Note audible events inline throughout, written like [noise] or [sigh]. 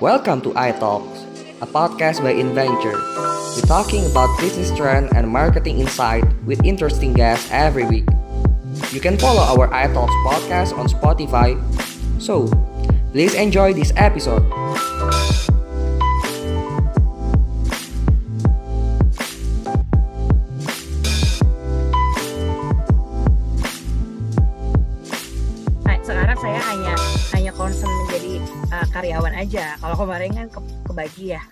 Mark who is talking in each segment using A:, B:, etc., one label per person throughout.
A: Welcome to iTalks, a podcast by Inventure. We're talking about business trend and marketing insight with interesting guests every week. You can follow our iTalks podcast on Spotify. So, please enjoy this episode.
B: Kemarin kan ke, kebagi ya.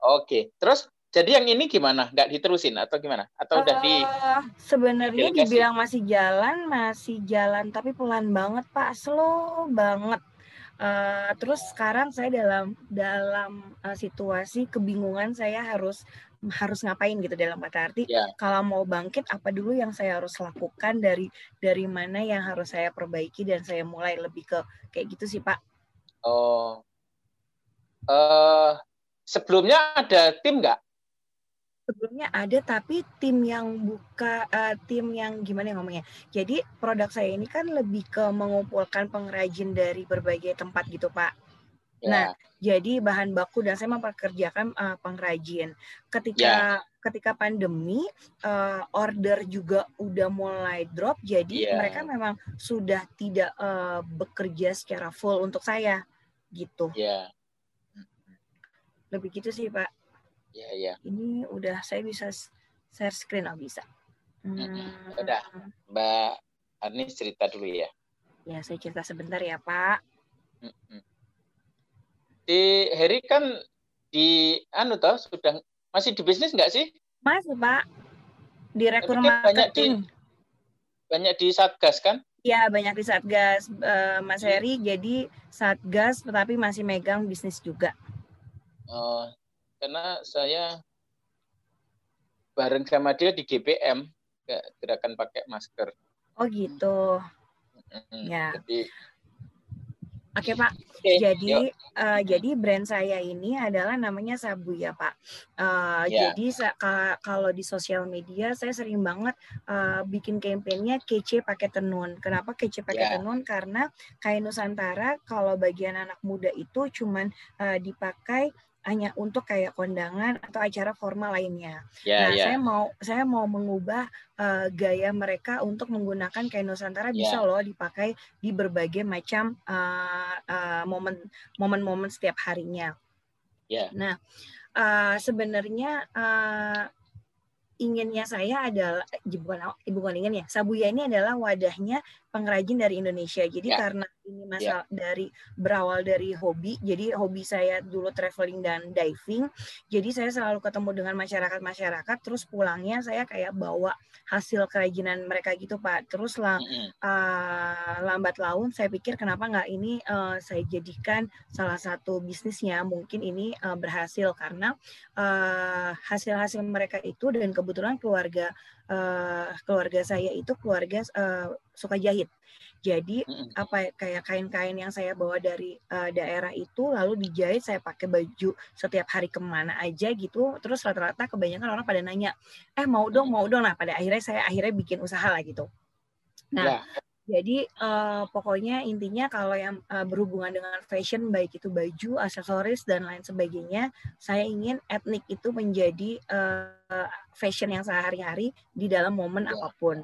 C: Oke, terus jadi yang ini gimana? Nggak diterusin atau gimana? Atau udah di
B: Eh, sebenarnya dibilang masih jalan, masih jalan tapi pelan banget Pak, slow banget. Eh, terus sekarang saya dalam dalam eh, situasi kebingungan saya harus harus ngapain gitu dalam kata arti
C: Ya.
B: kalau mau bangkit apa dulu yang saya harus lakukan dari dari mana yang harus saya perbaiki dan saya mulai lebih ke kayak gitu sih Pak.
C: oh eh sebelumnya ada tim nggak?
B: sebelumnya ada tapi tim yang buka eh, tim yang gimana ya ngomongnya jadi produk saya ini kan lebih ke mengumpulkan pengrajin dari berbagai tempat gitu pak
C: Ya.
B: Nah, jadi bahan baku dan saya mempekerjakan eh, pengrajin ketika ketika pandemi eh, order juga udah mulai drop jadi
C: Ya.
B: mereka memang sudah tidak eh, bekerja secara full untuk saya gitu
C: ya,
B: lebih gitu sih pak
C: ya, ya.
B: ini udah saya bisa share screen oh bisa. Hmm,
C: Udah. Mbak Anis cerita dulu ya.
B: ya saya cerita sebentar ya pak.
C: Di Heri kan di anu toh sudah masih di bisnis nggak sih?
B: masih pak direktur
C: Tapi kan banyak di-
B: marketing
C: Banyak di Satgas kan?
B: ya banyak di satgas eh, mas Heri jadi satgas tetapi masih megang bisnis juga
C: Oh, karena saya bareng sama dia di GPM gerakan pakai masker.
B: oh gitu
C: Mm-mm.
B: Ya.
C: Jadi,
B: oke pak
C: oke,
B: jadi
C: yuk.
B: eh, jadi brand saya ini adalah namanya Sabu ya Pak. Eh,
C: Ya.
B: Jadi kalau di sosial media saya sering banget eh, bikin kampanyenya kece pakai tenun. Kenapa kece pakai
C: Ya.
B: tenun? Karena kain Nusantara kalau bagian anak muda itu cuman eh, dipakai hanya untuk kayak kondangan atau acara formal lainnya.
C: ya,
B: nah,
C: ya.
B: saya mau saya mau mengubah eh, gaya mereka untuk menggunakan kain Nusantara bisa
C: Ya.
B: loh dipakai di berbagai macam eh, eh, momen momen-momen setiap harinya.
C: Ya.
B: Nah, eh, sebenarnya eh, inginnya saya adalah bukan bukan ingin ya. Sabuya ini adalah wadahnya pengrajin dari Indonesia. Jadi
C: Ya.
B: karena ini masalah dari berawal dari hobi. Jadi hobi saya dulu traveling dan diving. Jadi saya selalu ketemu dengan masyarakat-masyarakat terus pulangnya saya kayak bawa hasil kerajinan mereka gitu, Pak. Terus lah
C: Mm-mm.
B: uh, lambat laun saya pikir kenapa nggak ini uh, saya jadikan salah satu bisnisnya mungkin ini uh, berhasil karena uh, hasil-hasil mereka itu dan kebetulan keluarga uh, keluarga saya itu keluarga uh, suka jahit. Jadi apa ya, kayak kain-kain yang saya bawa dari uh, daerah itu lalu dijahit saya pakai baju setiap hari ke mana aja gitu. Terus rata-rata kebanyakan orang pada nanya eh mau dong mau dong. Nah pada akhirnya saya akhirnya bikin usaha lah gitu. Nah
C: Ya.
B: Jadi eh, pokoknya intinya kalau yang eh, berhubungan dengan fashion baik itu baju, aksesoris dan lain sebagainya, saya ingin etnik itu menjadi eh, fashion yang sehari-hari di dalam momen
C: Ya.
B: apa pun.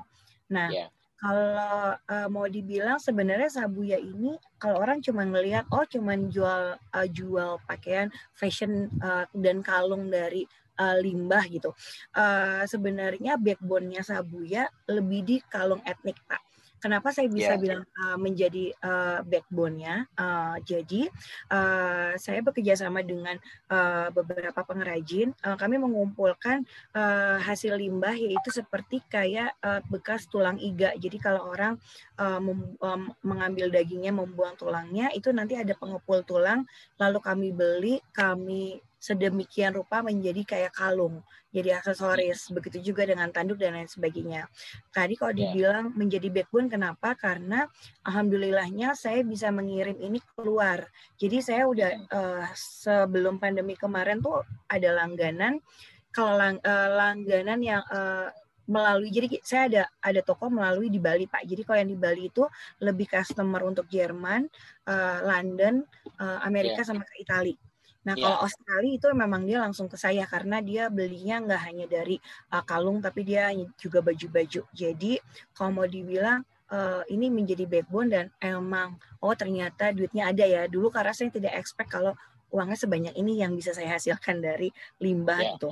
B: Nah,
C: Ya.
B: kalau eh, mau dibilang sebenarnya Sabuya ini kalau orang cuma ngelihat oh cuman jual eh, jual pakaian fashion eh, dan kalung dari eh, limbah gitu. Eh, sebenarnya backbone-nya Sabuya lebih di kalung etnik, Pak. Kenapa saya bisa
C: Ya.
B: bilang uh, menjadi uh, backbone-nya? Uh, jadi uh, saya bekerja sama dengan uh, beberapa pengrajin. Uh, kami mengumpulkan uh, hasil limbah yaitu seperti kayak uh, bekas tulang iga. Jadi kalau orang uh, mem- um, mengambil dagingnya, membuang tulangnya, itu nanti ada pengepul tulang. Lalu kami beli, kami sedemikian rupa menjadi kayak kalung, jadi aksesoris. Begitu juga dengan tanduk dan lain sebagainya. Tadi kalau
C: Ya.
B: dibilang menjadi backbone, kenapa? Karena alhamdulillahnya saya bisa mengirim ini keluar. Jadi saya udah eh, sebelum pandemi kemarin tuh ada langganan. Kalau lang- eh, langganan yang eh, melalui jadi saya ada ada toko melalui di Bali Pak. Jadi kalau yang di Bali itu lebih customer untuk Jerman, uh, London, uh, Amerika yeah. sama ke Italia. Nah, yeah. kalau Australia itu memang dia langsung ke saya karena dia belinya nggak hanya dari uh, kalung tapi dia juga baju-baju. Jadi kalau mau dibilang uh, ini menjadi backbone dan emang oh ternyata duitnya ada ya. Dulu karena saya tidak expect kalau uangnya sebanyak ini yang bisa saya hasilkan dari limbah yeah. itu.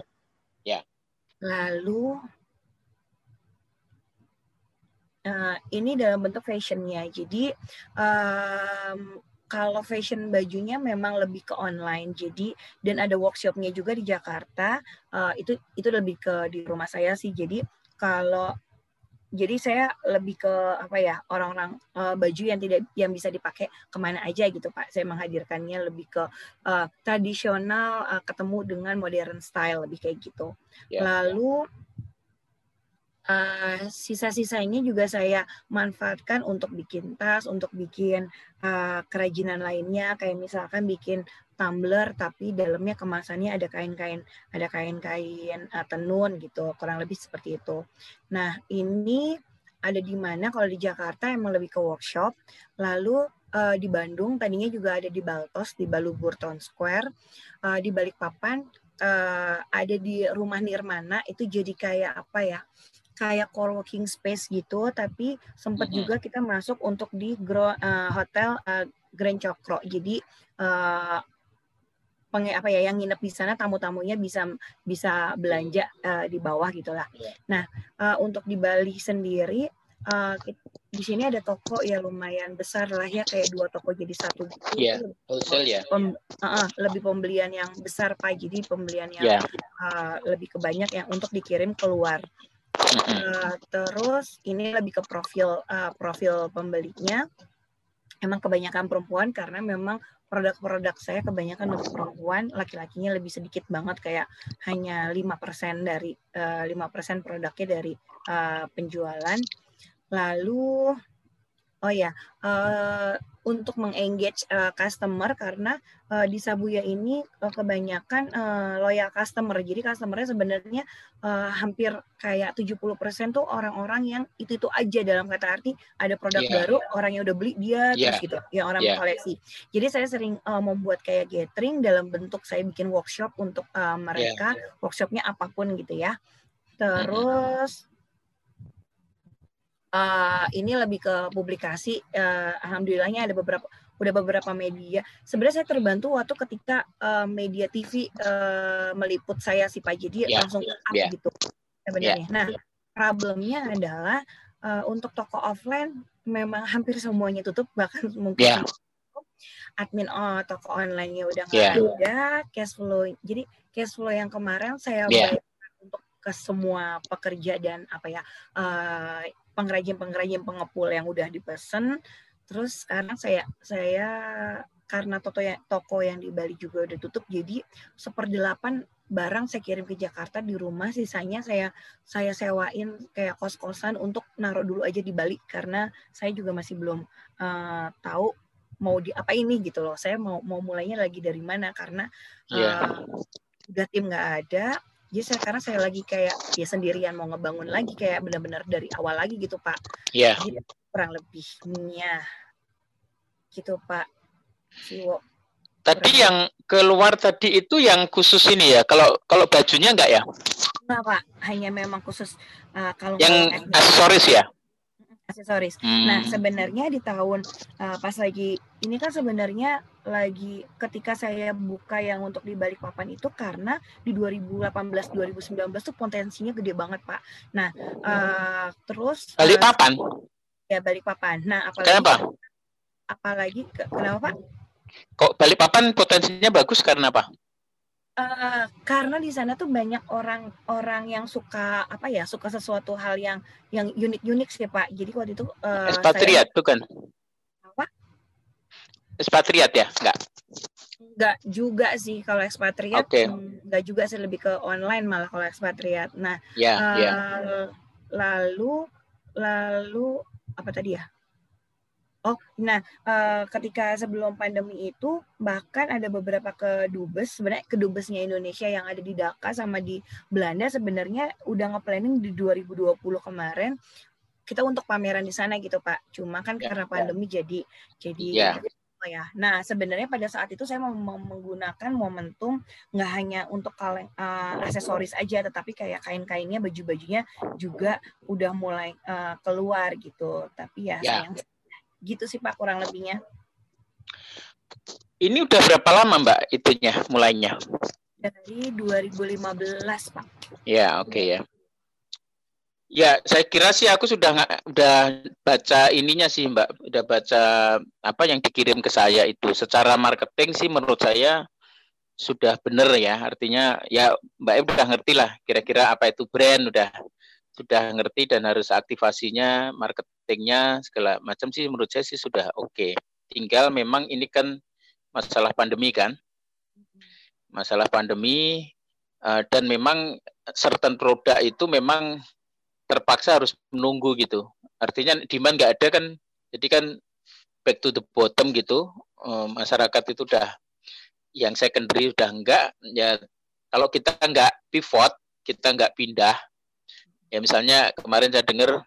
C: Yeah.
B: Lalu uh, ini dalam bentuk fashionnya. Jadi um, kalau fashion bajunya memang lebih ke online jadi dan ada workshopnya juga di Jakarta uh, itu itu lebih ke di rumah saya sih jadi kalau jadi saya lebih ke apa ya orang-orang uh, baju yang tidak yang bisa dipakai ke mana aja gitu pak saya menghadirkannya lebih ke uh, tradisional uh, ketemu dengan modern style lebih kayak gitu yeah. lalu uh, sisa-sisanya juga saya manfaatkan untuk bikin tas, untuk bikin uh, kerajinan lainnya, kayak misalkan bikin tumbler tapi dalamnya kemasannya ada kain-kain, ada kain-kain uh, tenun gitu, kurang lebih seperti itu. Nah ini ada di mana? Kalau di Jakarta emang lebih ke workshop, lalu uh, di Bandung tadinya juga ada di Baltos di Balubur Town Square, uh, di Balikpapan uh, ada di rumah Nirmana. Itu jadi kayak apa ya? Kayak co-working space gitu, tapi sempat mm -hmm. juga kita masuk untuk di gro, uh, hotel uh, Grand Cokro. Jadi uh, peng apa ya yang nginep di sana tamu-tamunya bisa bisa belanja uh, di bawah gitulah. Yeah. Nah, uh, untuk di Bali sendiri uh, di sini ada toko ya lumayan besar lah ya kayak dua toko jadi satu gitu.
C: Iya, yeah, wholesale ya.
B: Pem, uh, uh, lebih pembelian yang besar Pak. Jadi pembelian yang yeah. uh, lebih kebanyak yang untuk dikirim keluar. Uh, terus ini lebih ke profil uh, profil pembelinya. Emang kebanyakan perempuan karena memang produk-produk saya kebanyakan untuk perempuan, laki-lakinya lebih sedikit banget kayak hanya lima persen dari eh, lima persen produknya dari uh, penjualan. Lalu Oh ya, uh, untuk mengengage uh, customer karena uh, di Sabuya ini uh, kebanyakan uh, loyal customer. Jadi customernya sebenarnya uh, hampir kayak 70% tuh orang-orang yang itu-itu aja dalam kata arti ada produk yeah. baru, orang yang udah beli dia yeah. terus gitu, yang orang yeah. koleksi. Jadi saya sering uh, membuat kayak gathering dalam bentuk saya bikin workshop untuk uh, mereka, yeah. workshopnya apa pun gitu ya. Terus uh, ini lebih ke publikasi. Uh, alhamdulillahnya ada beberapa udah beberapa media. Sebenarnya saya terbantu waktu ketika uh, media TV uh, meliput saya sih Pak. Jadi yeah. langsung up yeah. gitu sebenarnya. Yeah. Nah, problemnya adalah uh, untuk toko offline memang hampir semuanya tutup bahkan mungkin yeah. admin oh, toko online-nya udah nggak yeah. ada, cash flow. Jadi cash flow yang kemarin saya yeah. bayar untuk ke semua pekerja dan apa ya uh, pengrajin-pengrajin pengepul yang udah dipesan terus sekarang saya saya karena toko yang toko yang di Bali juga udah tutup jadi seperdelapan barang saya kirim ke Jakarta di rumah. Sisanya saya saya sewain kayak kos-kosan untuk naruh dulu aja di Bali karena saya juga masih belum uh, tahu mau di apa ini gitu loh. Saya mau mau mulainya lagi dari mana karena yeah. uh, udah tim nggak ada jadi saya karena saya lagi kayak ya sendirian mau ngebangun lagi kayak benar-benar dari awal lagi gitu pak.
C: Iya. Yeah.
B: kurang lebihnya. Gitu pak. Siwo.
C: Tadi kurang yang keluar tadi itu yang khusus ini ya? Kalau kalau bajunya enggak ya?
B: Enggak pak. Hanya memang khusus uh, kalau
C: yang aksesoris ya?
B: Aksesoris. Hmm. Nah, sebenarnya di tahun uh, pas lagi ini kan sebenarnya lagi ketika saya buka yang untuk di Balikpapan itu karena di 2018 2019 tuh potensinya gede banget, Pak. Nah, uh, terus
C: Balikpapan.
B: Uh, ya Balikpapan. Nah,
C: apalagi Kenapa?
B: Apalagi kenapa, Pak?
C: Kok Balikpapan potensinya bagus karena apa?
B: Uh, karena di sana tuh banyak orang-orang yang suka apa ya suka sesuatu hal yang yang unik-unik sih pak. Jadi waktu itu
C: uh, ekspatriat saya, bukan? Ekspatriat ya, enggak?
B: Enggak juga sih kalau ekspatriat. Okay. Enggak juga sih lebih ke online malah kalau ekspatriat. Nah,
C: yeah, uh, yeah.
B: lalu lalu apa tadi ya? Oh, nah uh, ketika sebelum pandemi itu bahkan ada beberapa kedubes sebenarnya kedubesnya Indonesia yang ada di Dhaka sama di Belanda sebenarnya udah nge-planning di 2020 kemarin kita untuk pameran di sana gitu Pak. Cuma kan ya, karena ya. pandemi ya. jadi jadi ya. Ya. Nah sebenarnya pada saat itu saya mau menggunakan momentum nggak hanya untuk kaleng uh, aksesoris aja, tetapi kayak kain-kainnya, baju-bajunya juga udah mulai uh, keluar gitu. Tapi ya, ya. sayang gitu sih Pak kurang lebihnya.
C: Ini udah berapa lama Mbak itunya mulainya?
B: Dari 2015 Pak.
C: Ya oke okay, ya. Ya, saya kira sih aku sudah udah baca ininya sih Mbak, udah baca apa yang dikirim ke saya itu. Secara marketing sih menurut saya sudah benar ya. Artinya ya Mbak udah ngerti lah kira-kira apa itu brand udah sudah ngerti dan harus aktivasinya, marketingnya segala macam sih menurut saya sih sudah oke. Okay. Tinggal memang ini kan masalah pandemi kan, masalah pandemi uh, dan memang certain produk itu memang terpaksa harus menunggu gitu. Artinya demand nggak ada kan, jadi kan back to the bottom gitu. Um, masyarakat itu udah yang secondary udah enggak. Ya kalau kita nggak pivot, kita nggak pindah. Ya misalnya kemarin saya dengar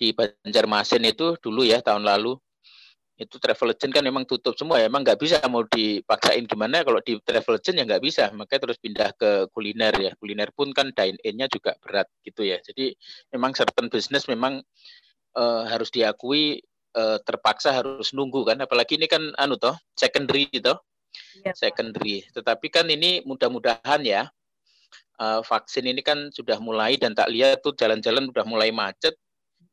C: di Banjarmasin itu dulu ya tahun lalu itu travel agent kan memang tutup semua ya. Emang nggak bisa mau dipaksain gimana. Kalau di travel agent ya nggak bisa. Makanya terus pindah ke kuliner ya. Kuliner pun kan dine in-nya juga berat gitu ya. Jadi memang certain business memang uh, harus diakui uh, terpaksa harus nunggu kan. Apalagi ini kan anu toh secondary gitu. Ya. secondary. Tetapi kan ini mudah-mudahan ya uh, vaksin ini kan sudah mulai dan tak lihat tuh jalan-jalan sudah mulai macet.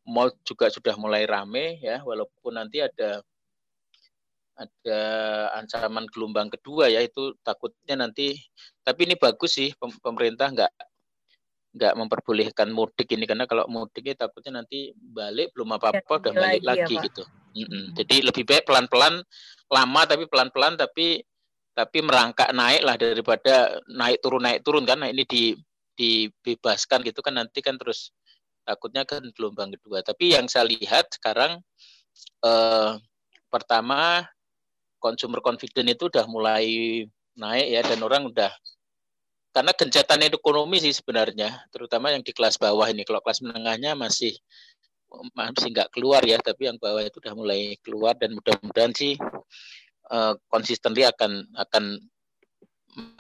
C: Mall juga sudah mulai rame ya. Walaupun nanti ada ada ancaman gelombang kedua ya itu takutnya nanti. Tapi ini bagus sih pemerintah nggak nggak memperbolehkan mudik ini karena kalau mudiknya takutnya nanti balik belum apa apa ya, udah balik lagi, lagi ya, gitu. Mm -mm. jadi lebih baik pelan pelan lama tapi pelan pelan tapi tapi merangkak naik lah daripada naik turun naik turun kan. Nah, ini di dibebaskan gitu kan nanti kan terus takutnya kan gelombang kedua. Tapi yang saya lihat sekarang eh, pertama consumer confidence itu udah mulai naik ya dan orang udah karena gencatan ekonomi sih sebenarnya terutama yang di kelas bawah ini. Kalau kelas menengahnya masih masih nggak keluar ya tapi yang bawah itu udah mulai keluar dan mudah-mudahan sih uh, consistently akan akan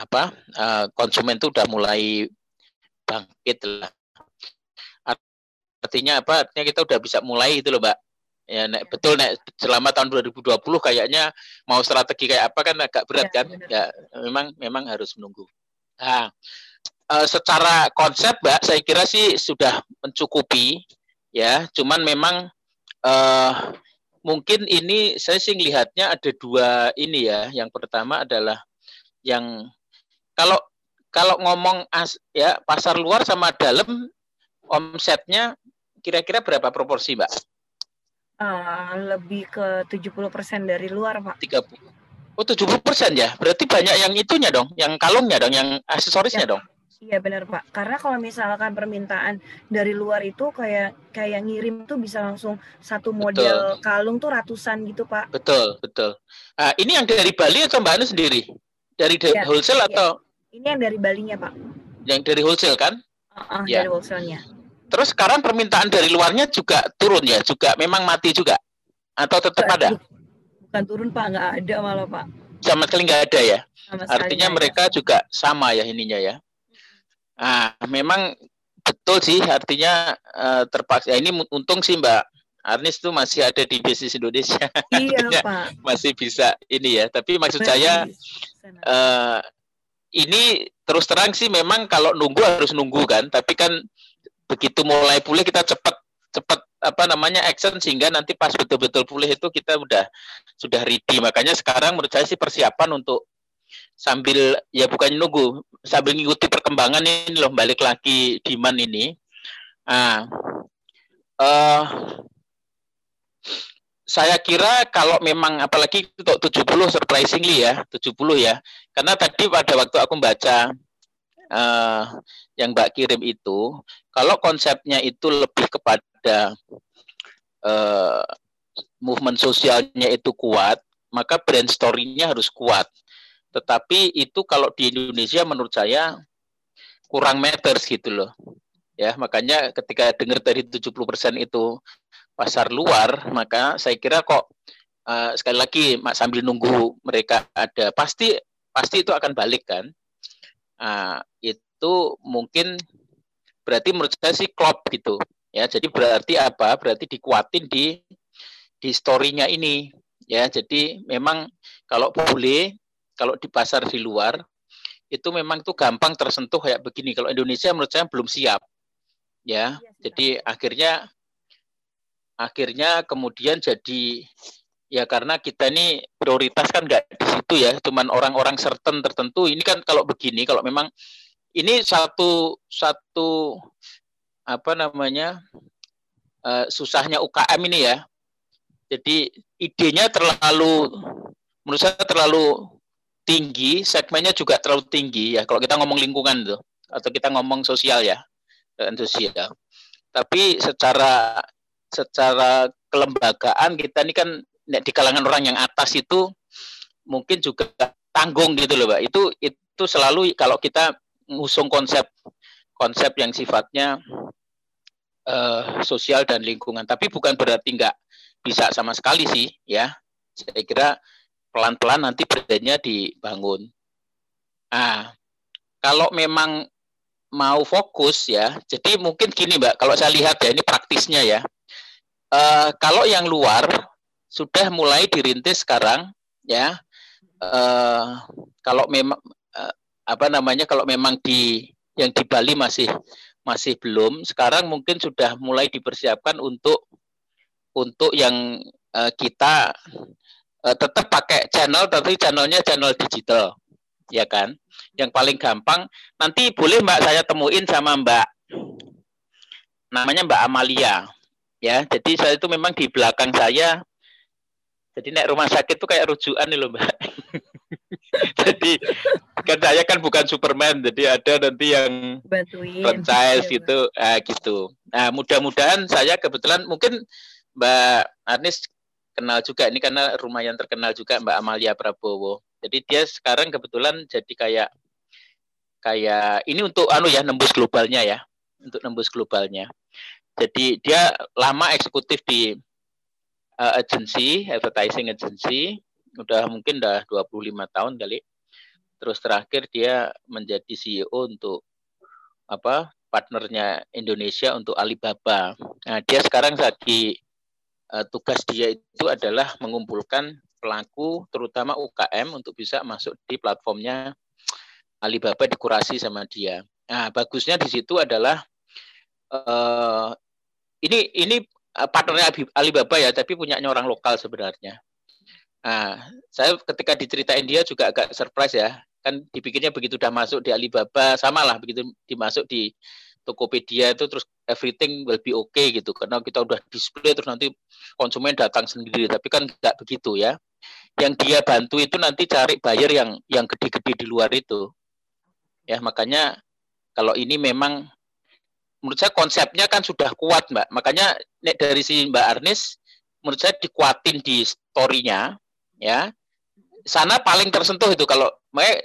C: apa uh, konsumen itu udah mulai bangkit lah. Artinya apa? Artinya kita udah bisa mulai itu loh mbak Ya, nek, betul nek selama tahun 2020 kayaknya mau strategi kayak apa kan agak berat ya, kan? Benar. Ya, memang memang harus menunggu. Nah, e, secara konsep, Mbak, saya kira sih sudah mencukupi ya. Cuman memang e, mungkin ini saya sih lihatnya ada dua ini ya. Yang pertama adalah yang kalau kalau ngomong as, ya pasar luar sama dalam omsetnya kira-kira berapa proporsi, Mbak?
B: Uh, lebih ke 70% dari luar, Pak.
C: 30. Oh, 70% ya? Berarti banyak yang itunya dong, yang kalungnya dong, yang aksesorisnya ya, dong.
B: Iya benar Pak. Karena kalau misalkan permintaan dari luar itu kayak kayak ngirim tuh bisa langsung satu model betul. kalung tuh ratusan gitu Pak.
C: Betul betul. Nah, ini yang dari Bali atau Mbak Anu sendiri? Dari ya, wholesale ya. atau?
B: Ini yang dari Balinya Pak.
C: Yang dari wholesale kan?
B: Uh, uh, ya. Dari wholesale-nya.
C: Terus sekarang permintaan dari luarnya juga turun ya, juga memang mati juga, atau tetap ada?
B: Bukan turun pak, nggak ada malah pak.
C: Sama sekali nggak ada ya. Artinya mereka ada. juga sama ya ininya ya. Ah, memang betul sih, artinya uh, terpaksa. Ya, ini untung sih mbak. Arnis tuh masih ada di bisnis Indonesia. [laughs]
B: Iya pak.
C: masih bisa ini ya. Tapi maksud saya uh, ini terus terang sih memang kalau nunggu harus nunggu kan. Tapi kan begitu mulai pulih kita cepat cepat apa namanya action sehingga nanti pas betul-betul pulih itu kita udah sudah ready. Makanya sekarang menurut saya sih persiapan untuk sambil ya bukan nunggu sambil mengikuti perkembangan ini loh balik lagi demand ini. Ah uh, saya kira kalau memang apalagi untuk 70 surprisingly ya 70 ya karena tadi pada waktu aku baca uh, yang Mbak kirim itu, kalau konsepnya itu lebih kepada uh, movement sosialnya itu kuat, maka brand story-nya harus kuat. Tetapi itu kalau di Indonesia menurut saya kurang matters gitu loh. Ya, makanya ketika dengar tadi 70% itu pasar luar, maka saya kira kok uh, sekali lagi sambil nunggu mereka ada pasti pasti itu akan balik kan. Uh, itu mungkin berarti menurut saya sih klop gitu. Ya, jadi berarti apa? Berarti dikuatin di di story-nya ini. Ya, jadi memang kalau boleh kalau di pasar di luar itu memang itu gampang tersentuh kayak begini. Kalau Indonesia menurut saya belum siap. Ya, ya jadi akhirnya akhirnya kemudian jadi ya karena kita ini prioritas kan nggak di situ ya, cuman orang-orang certain tertentu. Ini kan kalau begini, kalau memang ini satu satu apa namanya uh, susahnya UKM ini ya. Jadi idenya terlalu menurut saya terlalu tinggi, segmennya juga terlalu tinggi ya. Kalau kita ngomong lingkungan tuh atau kita ngomong sosial ya, dan sosial. Tapi secara secara kelembagaan kita ini kan di kalangan orang yang atas itu mungkin juga tanggung gitu loh, Pak. Itu itu selalu kalau kita ngusung konsep konsep yang sifatnya uh, sosial dan lingkungan. Tapi bukan berarti nggak bisa sama sekali sih ya. Saya kira pelan-pelan nanti brandnya dibangun. Ah, kalau memang mau fokus ya, jadi mungkin gini mbak, kalau saya lihat ya ini praktisnya ya. Uh, kalau yang luar sudah mulai dirintis sekarang ya. Uh, kalau memang uh, apa namanya, kalau memang di yang di Bali masih masih belum, sekarang mungkin sudah mulai dipersiapkan untuk untuk yang uh, kita uh, tetap pakai channel tapi channelnya channel digital ya kan yang paling gampang nanti boleh mbak saya temuin sama mbak namanya mbak Amalia ya jadi saya itu memang di belakang saya jadi naik rumah sakit itu kayak rujukan nih loh mbak. [laughs] Jadi kan saya kan bukan Superman jadi ada nanti yang
B: bantuin.
C: franchise ya, gitu. Ah, gitu. Nah mudah-mudahan saya kebetulan mungkin Mbak Arnis kenal juga. Ini karena rumah yang terkenal juga Mbak Amalia Prabowo. Jadi dia sekarang kebetulan jadi kayak kayak ini untuk anu ya nembus globalnya ya, untuk nembus globalnya. Jadi dia lama eksekutif di uh, agency, advertising agency, udah mungkin udah 25 tahun kali. Terus terakhir dia menjadi CEO untuk apa partnernya Indonesia untuk Alibaba. Nah, dia sekarang lagi uh, tugas dia itu adalah mengumpulkan pelaku terutama UKM untuk bisa masuk di platformnya Alibaba dikurasi sama dia. Nah, bagusnya di situ adalah uh, ini ini partnernya Alibaba ya, tapi punyanya orang lokal sebenarnya. Nah, saya ketika diceritain dia juga agak surprise ya. Kan dipikirnya begitu udah masuk di Alibaba, sama lah begitu dimasuk di Tokopedia itu terus everything will be okay gitu karena kita udah display terus nanti konsumen datang sendiri tapi kan nggak begitu ya yang dia bantu itu nanti cari buyer yang yang gede-gede di luar itu ya makanya kalau ini memang menurut saya konsepnya kan sudah kuat mbak makanya dari si mbak Arnis menurut saya dikuatin di storynya ya sana paling tersentuh itu kalau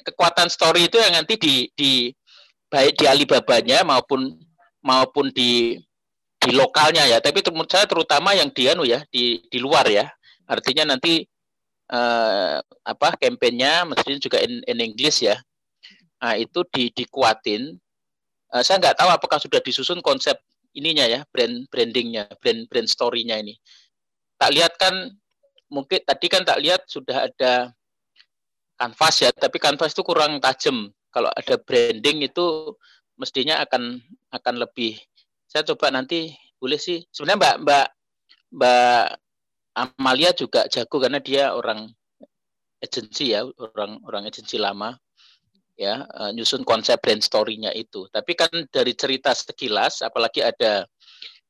C: kekuatan story itu yang nanti di di baik di Alibabanya maupun maupun di di lokalnya ya. Tapi menurut saya terutama yang di anu ya di di luar ya. Artinya nanti eh, apa kampanyenya mestinya juga in, in English ya. Nah, itu di dikuatin. Eh, saya nggak tahu apakah sudah disusun konsep ininya ya, brand brandingnya, brand brand story-nya ini. Tak lihat kan mungkin tadi kan tak lihat sudah ada kanvas ya, tapi kanvas itu kurang tajam. Kalau ada branding itu mestinya akan akan lebih. Saya coba nanti boleh sih. Sebenarnya mbak mbak mbak Amalia juga jago karena dia orang agensi ya orang orang agensi lama ya uh, nyusun konsep brand story-nya itu tapi kan dari cerita sekilas apalagi ada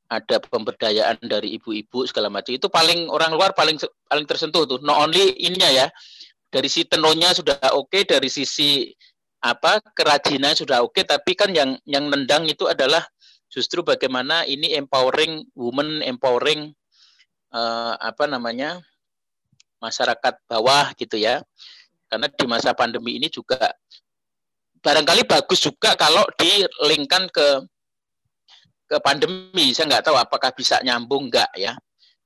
C: ada pemberdayaan dari ibu-ibu segala macam itu paling orang luar paling paling tersentuh tuh not only ininya ya dari si tenonya sudah oke okay, dari sisi apa kerajinan sudah oke tapi kan yang yang nendang itu adalah justru bagaimana ini empowering woman empowering uh, apa namanya masyarakat bawah gitu ya. Karena di masa pandemi ini juga barangkali bagus juga kalau dilingkan ke ke pandemi. Saya nggak tahu apakah bisa nyambung nggak ya.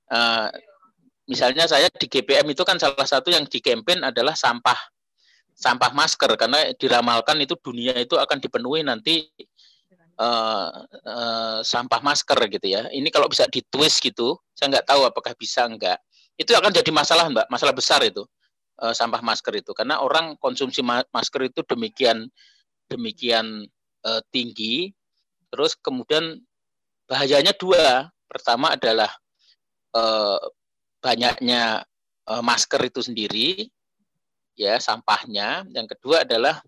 C: Uh, misalnya saya di GPM itu kan salah satu yang di campaign adalah sampah sampah masker karena diramalkan itu dunia itu akan dipenuhi nanti uh, uh, sampah masker gitu ya. Ini kalau bisa ditwist gitu, saya nggak tahu apakah bisa nggak. Itu akan jadi masalah mbak, masalah besar itu uh, sampah masker itu karena orang konsumsi ma masker itu demikian demikian uh, tinggi. Terus kemudian bahayanya dua. Pertama adalah uh, banyaknya uh, masker itu sendiri, ya sampahnya. Yang kedua adalah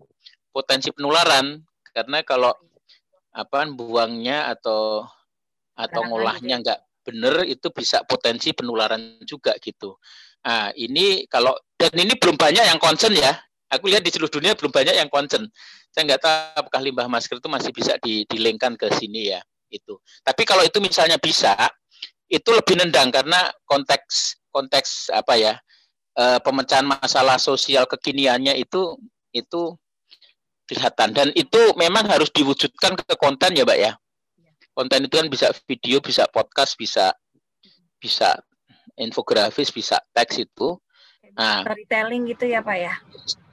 C: potensi penularan karena kalau apa buangnya atau atau ngolahnya nggak benar itu bisa potensi penularan juga gitu. Nah, ini kalau dan ini belum banyak yang concern ya. Aku lihat di seluruh dunia belum banyak yang concern. Saya nggak tahu apakah limbah masker itu masih bisa dilengkan ke sini ya itu. Tapi kalau itu misalnya bisa, itu lebih nendang karena konteks konteks apa ya e, pemecahan masalah sosial kekiniannya itu itu kelihatan dan itu memang harus diwujudkan ke konten ya, Mbak ya. Konten itu kan bisa video, bisa podcast, bisa bisa infografis, bisa teks itu.
B: Nah, storytelling gitu ya, Pak ya.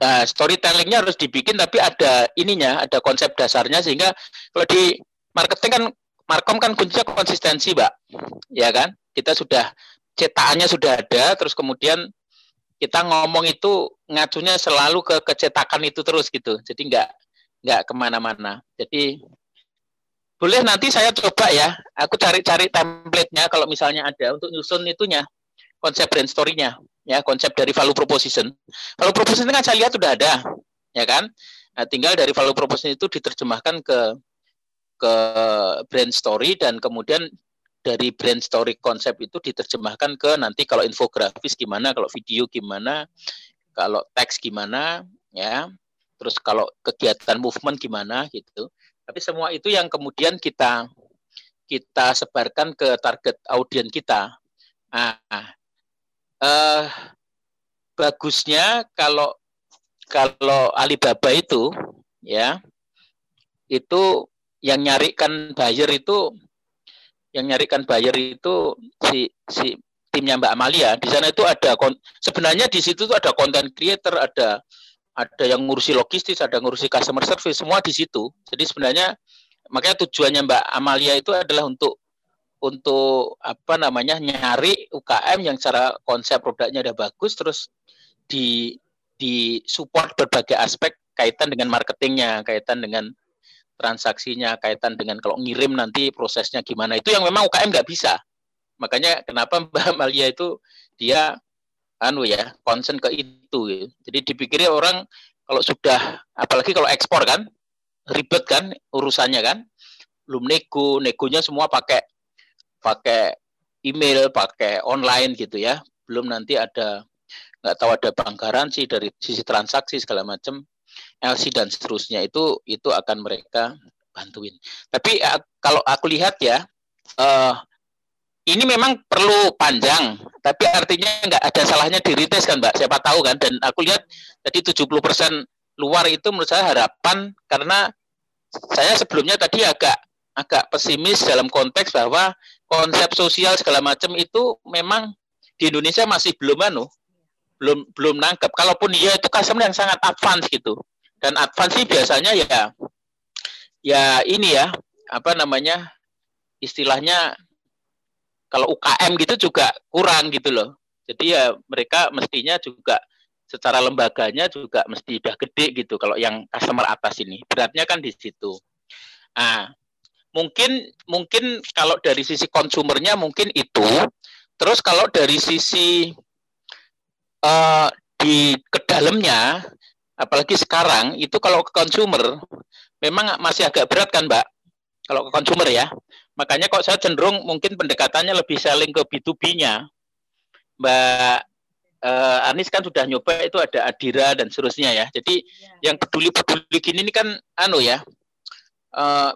C: Nah, storytellingnya harus dibikin tapi ada ininya, ada konsep dasarnya sehingga kalau di marketing kan markom kan kuncinya konsistensi, Mbak. Ya kan? Kita sudah cetakannya sudah ada, terus kemudian kita ngomong itu ngacunya selalu ke kecetakan itu terus gitu. Jadi nggak nggak ke mana-mana. Jadi boleh nanti saya coba ya. Aku cari-cari template-nya kalau misalnya ada untuk nyusun itunya konsep brand story-nya ya konsep dari value proposition. Value proposition kan saya lihat sudah ada, ya kan? Nah, tinggal dari value proposition itu diterjemahkan ke ke brand story dan kemudian dari brand story konsep itu diterjemahkan ke nanti kalau infografis gimana, kalau video gimana, kalau teks gimana, ya. Terus kalau kegiatan movement gimana gitu. Tapi semua itu yang kemudian kita kita sebarkan ke target audiens kita. Nah, eh, bagusnya kalau kalau Alibaba itu ya itu yang nyarikan buyer itu yang nyarikan buyer itu si si timnya Mbak Amalia. Di sana itu ada sebenarnya di situ tuh ada content creator, ada ada yang ngurusi logistik, ada ngurusi customer service, semua di situ. Jadi sebenarnya makanya tujuannya Mbak Amalia itu adalah untuk untuk apa namanya nyari UKM yang cara konsep produknya udah bagus terus di di support berbagai aspek kaitan dengan marketingnya, kaitan dengan transaksinya, kaitan dengan kalau ngirim nanti prosesnya gimana. Itu yang memang UKM nggak bisa. Makanya kenapa [laughs] Mbak Malia itu dia anu ya concern ke itu. Jadi dipikirnya orang kalau sudah apalagi kalau ekspor kan ribet kan urusannya kan. Belum nego, negonya semua pakai pakai email, pakai online gitu ya. Belum nanti ada nggak tahu ada bank garansi dari sisi transaksi segala macam LC dan seterusnya itu itu akan mereka bantuin. Tapi uh, kalau aku lihat ya, uh, ini memang perlu panjang, tapi artinya nggak ada salahnya di retest kan, Mbak. Siapa tahu kan? Dan aku lihat tadi 70% luar itu menurut saya harapan karena saya sebelumnya tadi agak agak pesimis dalam konteks bahwa konsep sosial segala macam itu memang di Indonesia masih belum anu, belum belum nangkep. Kalaupun dia itu customer yang sangat advance gitu. Dan advance sih biasanya ya ya ini ya, apa namanya? istilahnya kalau UKM gitu juga kurang gitu loh. Jadi ya mereka mestinya juga secara lembaganya juga mesti udah gede gitu kalau yang customer atas ini. Beratnya kan di situ. Nah, mungkin mungkin kalau dari sisi konsumernya mungkin itu. Terus kalau dari sisi uh, di ke dalamnya apalagi sekarang itu kalau ke konsumer memang masih agak berat kan Mbak kalau ke konsumer ya makanya kok saya cenderung mungkin pendekatannya lebih selling ke B2B-nya Mbak uh, Anis kan sudah nyoba itu ada Adira dan seterusnya ya jadi ya. yang peduli-peduli gini ini kan anu ya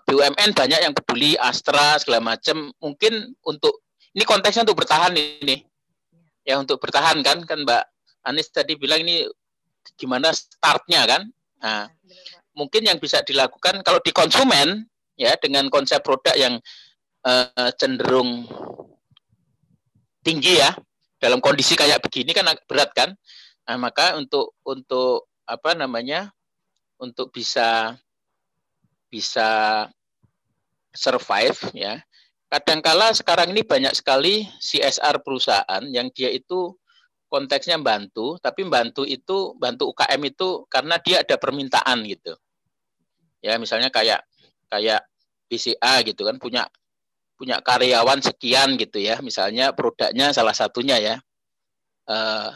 C: BUMN banyak yang peduli Astra segala macam mungkin untuk ini konteksnya untuk bertahan ini. Ya untuk bertahan kan kan Mbak Anis tadi bilang ini gimana startnya kan. Nah, mungkin yang bisa dilakukan kalau di konsumen ya dengan konsep produk yang uh, cenderung tinggi ya dalam kondisi kayak begini kan berat kan. Nah, maka untuk untuk apa namanya? untuk bisa bisa survive ya. Kadangkala sekarang ini banyak sekali CSR perusahaan yang dia itu konteksnya bantu, tapi bantu itu bantu UKM itu karena dia ada permintaan gitu. Ya, misalnya kayak kayak BCA gitu kan punya punya karyawan sekian gitu ya, misalnya produknya salah satunya ya. Uh,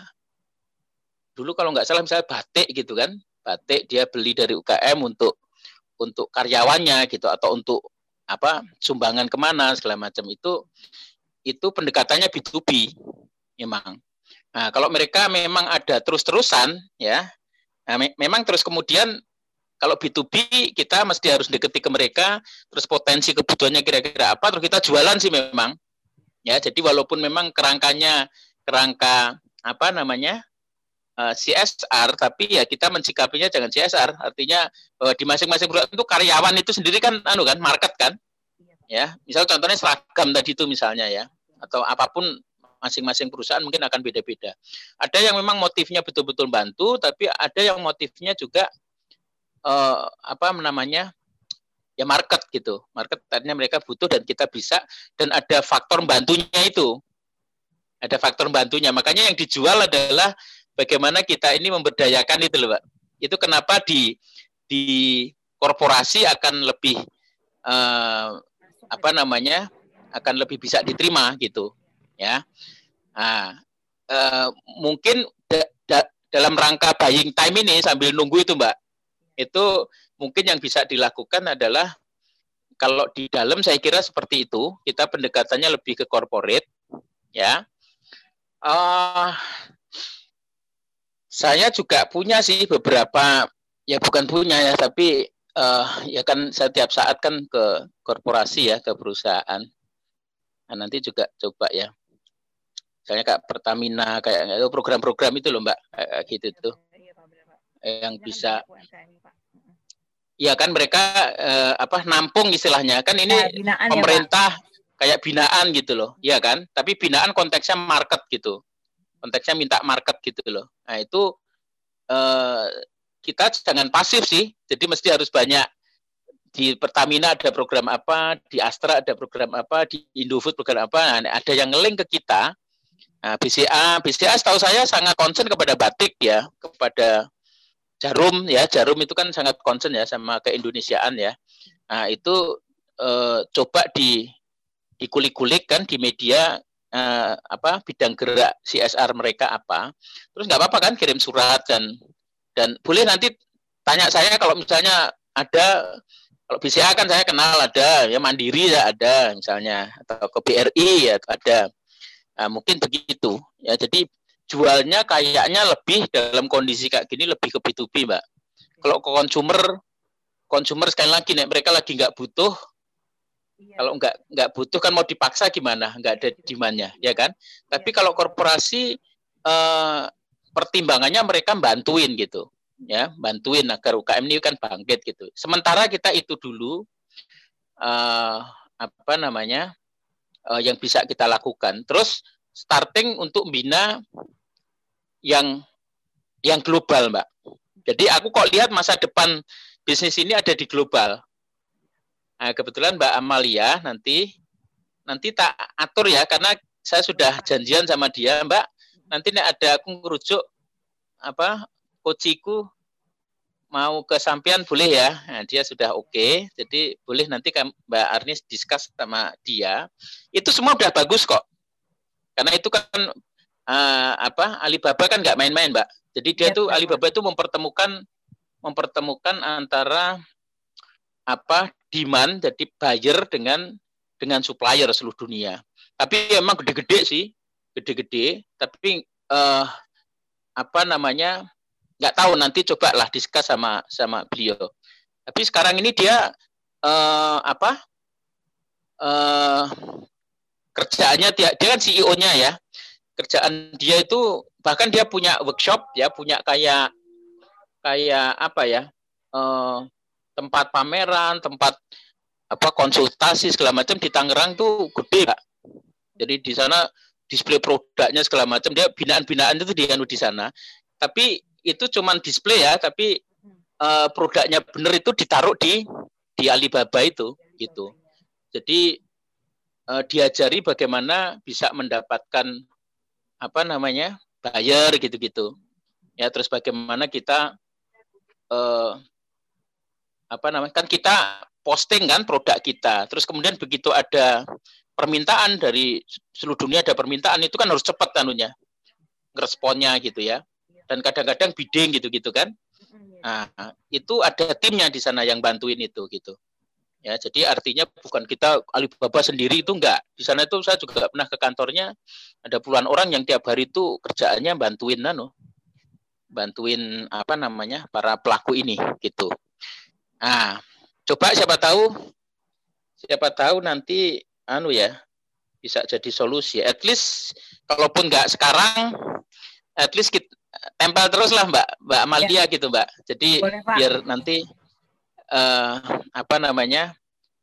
C: dulu kalau nggak salah misalnya batik gitu kan, batik dia beli dari UKM untuk untuk karyawannya gitu atau untuk apa sumbangan ke mana segala macam itu itu pendekatannya B2B memang. Nah, kalau mereka memang ada terus-terusan ya, nah, me memang terus kemudian kalau B2B kita mesti harus deketi ke mereka, terus potensi kebutuhannya kira-kira apa, terus kita jualan sih memang. Ya, jadi walaupun memang kerangkanya kerangka apa namanya uh, eh, CSR, tapi ya kita mensikapinya jangan CSR. Artinya bahwa di masing-masing perusahaan itu karyawan itu sendiri kan anu kan market kan. Ya, misal contohnya seragam tadi itu misalnya ya atau apa pun masing-masing perusahaan mungkin akan beda-beda. Ada yang memang motifnya betul-betul bantu, tapi ada yang motifnya juga uh, apa namanya ya market gitu. Market artinya mereka butuh dan kita bisa dan ada faktor bantunya itu. Ada faktor bantunya. Makanya yang dijual adalah bagaimana kita ini memberdayakan itu loh, Pak. Itu kenapa di di korporasi akan lebih uh, apa namanya? akan lebih bisa diterima gitu, ya. Nah, uh, mungkin da, da, dalam rangka buying time ini sambil nunggu itu, Mbak, itu mungkin yang bisa dilakukan adalah kalau di dalam saya kira seperti itu, kita pendekatannya lebih ke corporate, ya. Uh, saya juga punya sih beberapa ya bukan punya ya tapi uh, ya kan setiap saat kan ke korporasi ya ke perusahaan. Nah, nanti juga coba ya. Misalnya kayak Pertamina kayak itu program-program itu loh Mbak kayak gitu tuh. Yang bisa Iya kan mereka eh, apa nampung istilahnya kan ini ya, pemerintah ya, kayak binaan gitu loh, ya kan? Tapi binaan konteksnya market gitu konteksnya minta market gitu loh. Nah itu eh, kita jangan pasif sih, jadi mesti harus banyak di Pertamina ada program apa, di Astra ada program apa, di Indofood program apa, nah, ada yang ngeling ke kita. Nah, BCA, BCA setahu saya sangat concern kepada batik ya, kepada jarum ya, jarum itu kan sangat concern ya sama keindonesiaan ya. Nah itu eh, coba di dikulik-kulik kan di media eh, apa bidang gerak CSR mereka apa. Terus nggak apa-apa kan kirim surat dan dan boleh nanti tanya saya kalau misalnya ada kalau BCA kan saya kenal ada ya mandiri ya ada misalnya atau ke BRI ya ada. Nah, mungkin begitu. Ya jadi jualnya kayaknya lebih dalam kondisi kayak gini lebih ke B2B mbak. Kalau ke consumer consumer sekali lagi nih mereka lagi nggak butuh Iya. Kalau nggak nggak butuh kan mau dipaksa gimana? Nggak ada demandnya, ya kan? Iya. Tapi kalau korporasi eh, pertimbangannya mereka bantuin gitu, ya, bantuin agar UKM ini kan bangkit gitu. Sementara kita itu dulu eh, apa namanya eh, yang bisa kita lakukan. Terus starting untuk bina yang yang global, mbak. Jadi aku kok lihat masa depan bisnis ini ada di global Nah, kebetulan Mbak Amalia nanti nanti tak atur ya karena saya sudah janjian sama dia, Mbak. Nanti nih ada aku ngerujuk apa kociku mau ke sampian boleh ya. Nah, dia sudah oke. Okay. Jadi boleh nanti Mbak Arnis diskus sama dia. Itu semua udah bagus kok. Karena itu kan uh, apa Alibaba kan nggak main-main, Mbak. Jadi dia ya, tuh Alibaba itu mempertemukan mempertemukan antara apa demand jadi buyer dengan dengan supplier seluruh dunia. Tapi emang gede-gede sih, gede-gede. Tapi uh, apa namanya nggak tahu nanti cobalah diskus sama sama beliau. Tapi sekarang ini dia uh, apa uh, kerjaannya dia, dia kan CEO-nya ya. Kerjaan dia itu bahkan dia punya workshop ya, punya kayak kayak apa ya? Eh, tempat pameran, tempat apa konsultasi segala macam di Tangerang tuh gede, Pak. Jadi di sana display produknya segala macam dia binaan-binaan itu di di sana. Tapi itu cuman display ya, tapi uh, produknya benar itu ditaruh di di Alibaba itu gitu. Jadi uh, diajari bagaimana bisa mendapatkan apa namanya buyer gitu-gitu. Ya terus bagaimana kita uh, apa namanya kan kita posting kan produk kita. Terus kemudian begitu ada permintaan dari seluruh dunia ada permintaan itu kan harus cepat anunya responnya gitu ya. Dan kadang-kadang bidding gitu-gitu kan. Nah, itu ada timnya di sana yang bantuin itu gitu. Ya, jadi artinya bukan kita Alibaba sendiri itu enggak. Di sana itu saya juga pernah ke kantornya ada puluhan orang yang tiap hari itu kerjaannya bantuin nano. Bantuin apa namanya? para pelaku ini gitu. Nah, coba siapa tahu siapa tahu nanti anu ya bisa jadi solusi. At least kalaupun enggak sekarang at least kita tempel terus lah Mbak Mbak Amalia ya. gitu Mbak. Jadi Boleh, biar nanti uh, apa namanya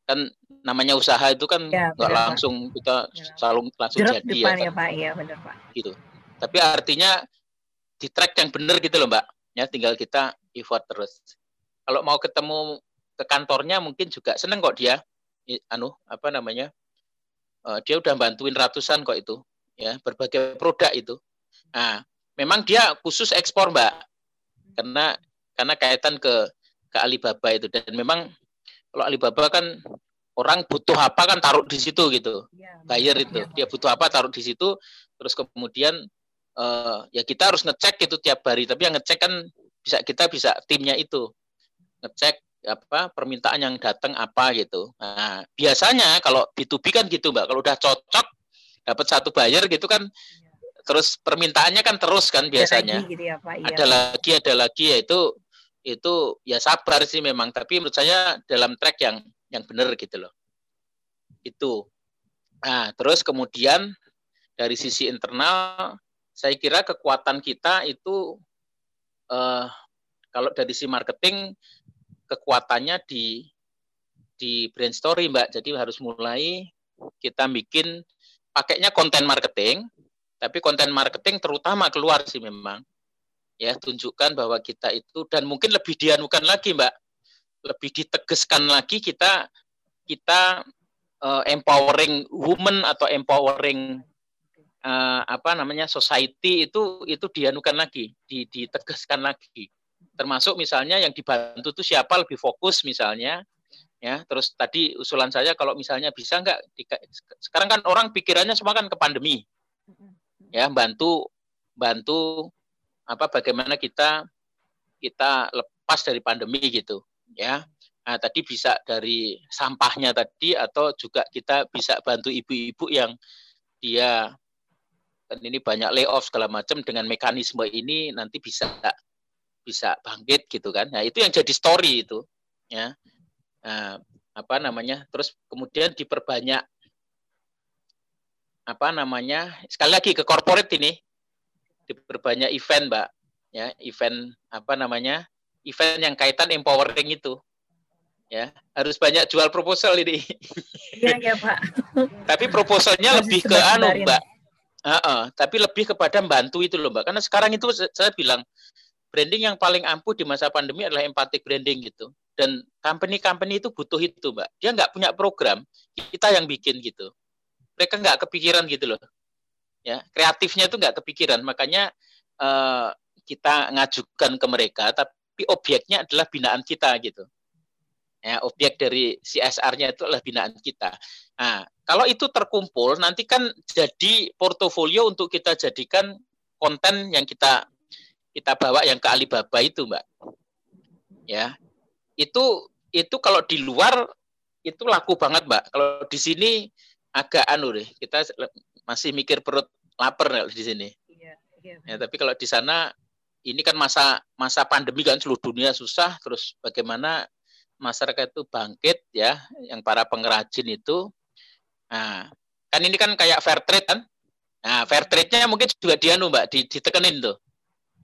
C: kan namanya usaha itu kan ya, nggak langsung Pak. kita ya. selalu langsung Jeruk jadi
B: ya, ya Pak ya benar Pak
C: gitu tapi artinya di track yang benar gitu loh Mbak ya tinggal kita effort terus kalau mau ketemu ke kantornya mungkin juga seneng kok dia. Anu apa namanya? Uh, dia udah bantuin ratusan kok itu ya berbagai produk itu. Nah memang dia khusus ekspor Mbak. Karena karena kaitan ke ke Alibaba itu. Dan memang kalau Alibaba kan orang butuh apa kan taruh di situ gitu. Ya, buyer itu. Ya. dia butuh apa taruh di situ. Terus kemudian uh, ya kita harus ngecek itu tiap hari. Tapi yang ngecek kan bisa kita bisa timnya itu ngecek apa permintaan yang datang apa gitu nah biasanya kalau B2B kan gitu mbak kalau udah cocok dapat satu buyer gitu kan ya. terus permintaannya kan terus kan biasanya ada lagi, gitu ya, Pak. Iya. ada lagi ada lagi ya itu itu ya sabar sih memang tapi menurut saya dalam track yang yang benar gitu loh itu nah terus kemudian dari sisi internal saya kira kekuatan kita itu eh, kalau dari sisi marketing kekuatannya di di brand story mbak. Jadi harus mulai kita bikin pakainya konten marketing tapi konten marketing terutama keluar sih memang. Ya tunjukkan bahwa kita itu dan mungkin lebih dianukan lagi mbak. Lebih ditegaskan lagi kita kita uh, empowering women atau empowering uh, apa namanya society itu itu dianukan lagi ditegaskan lagi termasuk misalnya yang dibantu itu siapa lebih fokus misalnya ya. Terus tadi usulan saya kalau misalnya bisa nggak sekarang kan orang pikirannya semua kan ke pandemi. Ya bantu bantu apa bagaimana kita kita lepas dari pandemi gitu ya. Nah, tadi bisa dari sampahnya tadi atau juga kita bisa bantu ibu-ibu yang dia dan ini banyak layoff segala macam dengan mekanisme ini nanti bisa bisa bangkit gitu kan nah itu yang jadi story itu ya nah, apa namanya terus kemudian diperbanyak apa namanya sekali lagi ke corporate ini diperbanyak event, Mbak. Ya, event apa namanya? Event yang kaitan empowering itu. Ya, harus banyak jual proposal ini.
B: Iya, iya, Pak. [laughs]
C: tapi proposalnya lebih ke anu, Mbak. Uh -uh, tapi lebih kepada membantu itu loh, Mbak. Karena sekarang itu saya bilang branding yang paling ampuh di masa pandemi adalah empathic branding gitu. Dan company-company itu butuh itu, Mbak. Dia nggak punya program, kita yang bikin gitu. Mereka nggak kepikiran gitu loh ya kreatifnya itu nggak kepikiran makanya uh, kita ngajukan ke mereka tapi objeknya adalah binaan kita gitu ya objek dari CSR-nya itu adalah binaan kita nah kalau itu terkumpul nanti kan jadi portofolio untuk kita jadikan konten yang kita kita bawa yang ke Alibaba itu mbak. Ya. Itu itu kalau di luar itu laku banget mbak. Kalau di sini agak anu deh kita masih mikir perut lapar di sini. Iya, iya. Ya, tapi kalau di sana ini kan masa masa pandemi kan seluruh dunia susah terus bagaimana masyarakat itu bangkit ya yang para pengrajin itu. Nah kan ini kan kayak fair trade kan? Nah fair trade-nya mungkin juga dia mbak ditekenin tuh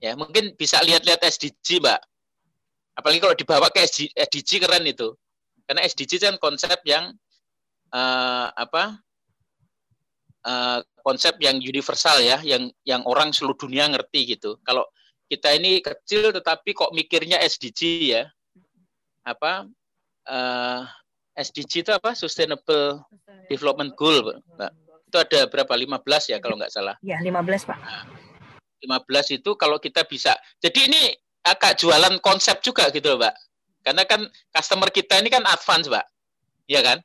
C: ya mungkin bisa lihat-lihat SDG mbak. Apalagi kalau dibawa ke SDG keren itu. Karena SDG kan konsep yang uh, apa uh, konsep yang universal ya yang yang orang seluruh dunia ngerti gitu. Kalau kita ini kecil tetapi kok mikirnya SDG ya. Apa uh, eh, SDG itu apa? Sustainable Development Goal Mbak. Itu ada berapa? 15 ya kalau nggak salah.
B: Ya 15 Pak.
C: Nah, 15 itu kalau kita bisa. Jadi ini agak jualan konsep juga gitu loh Mbak. Karena kan customer kita ini kan advance Mbak. Iya kan?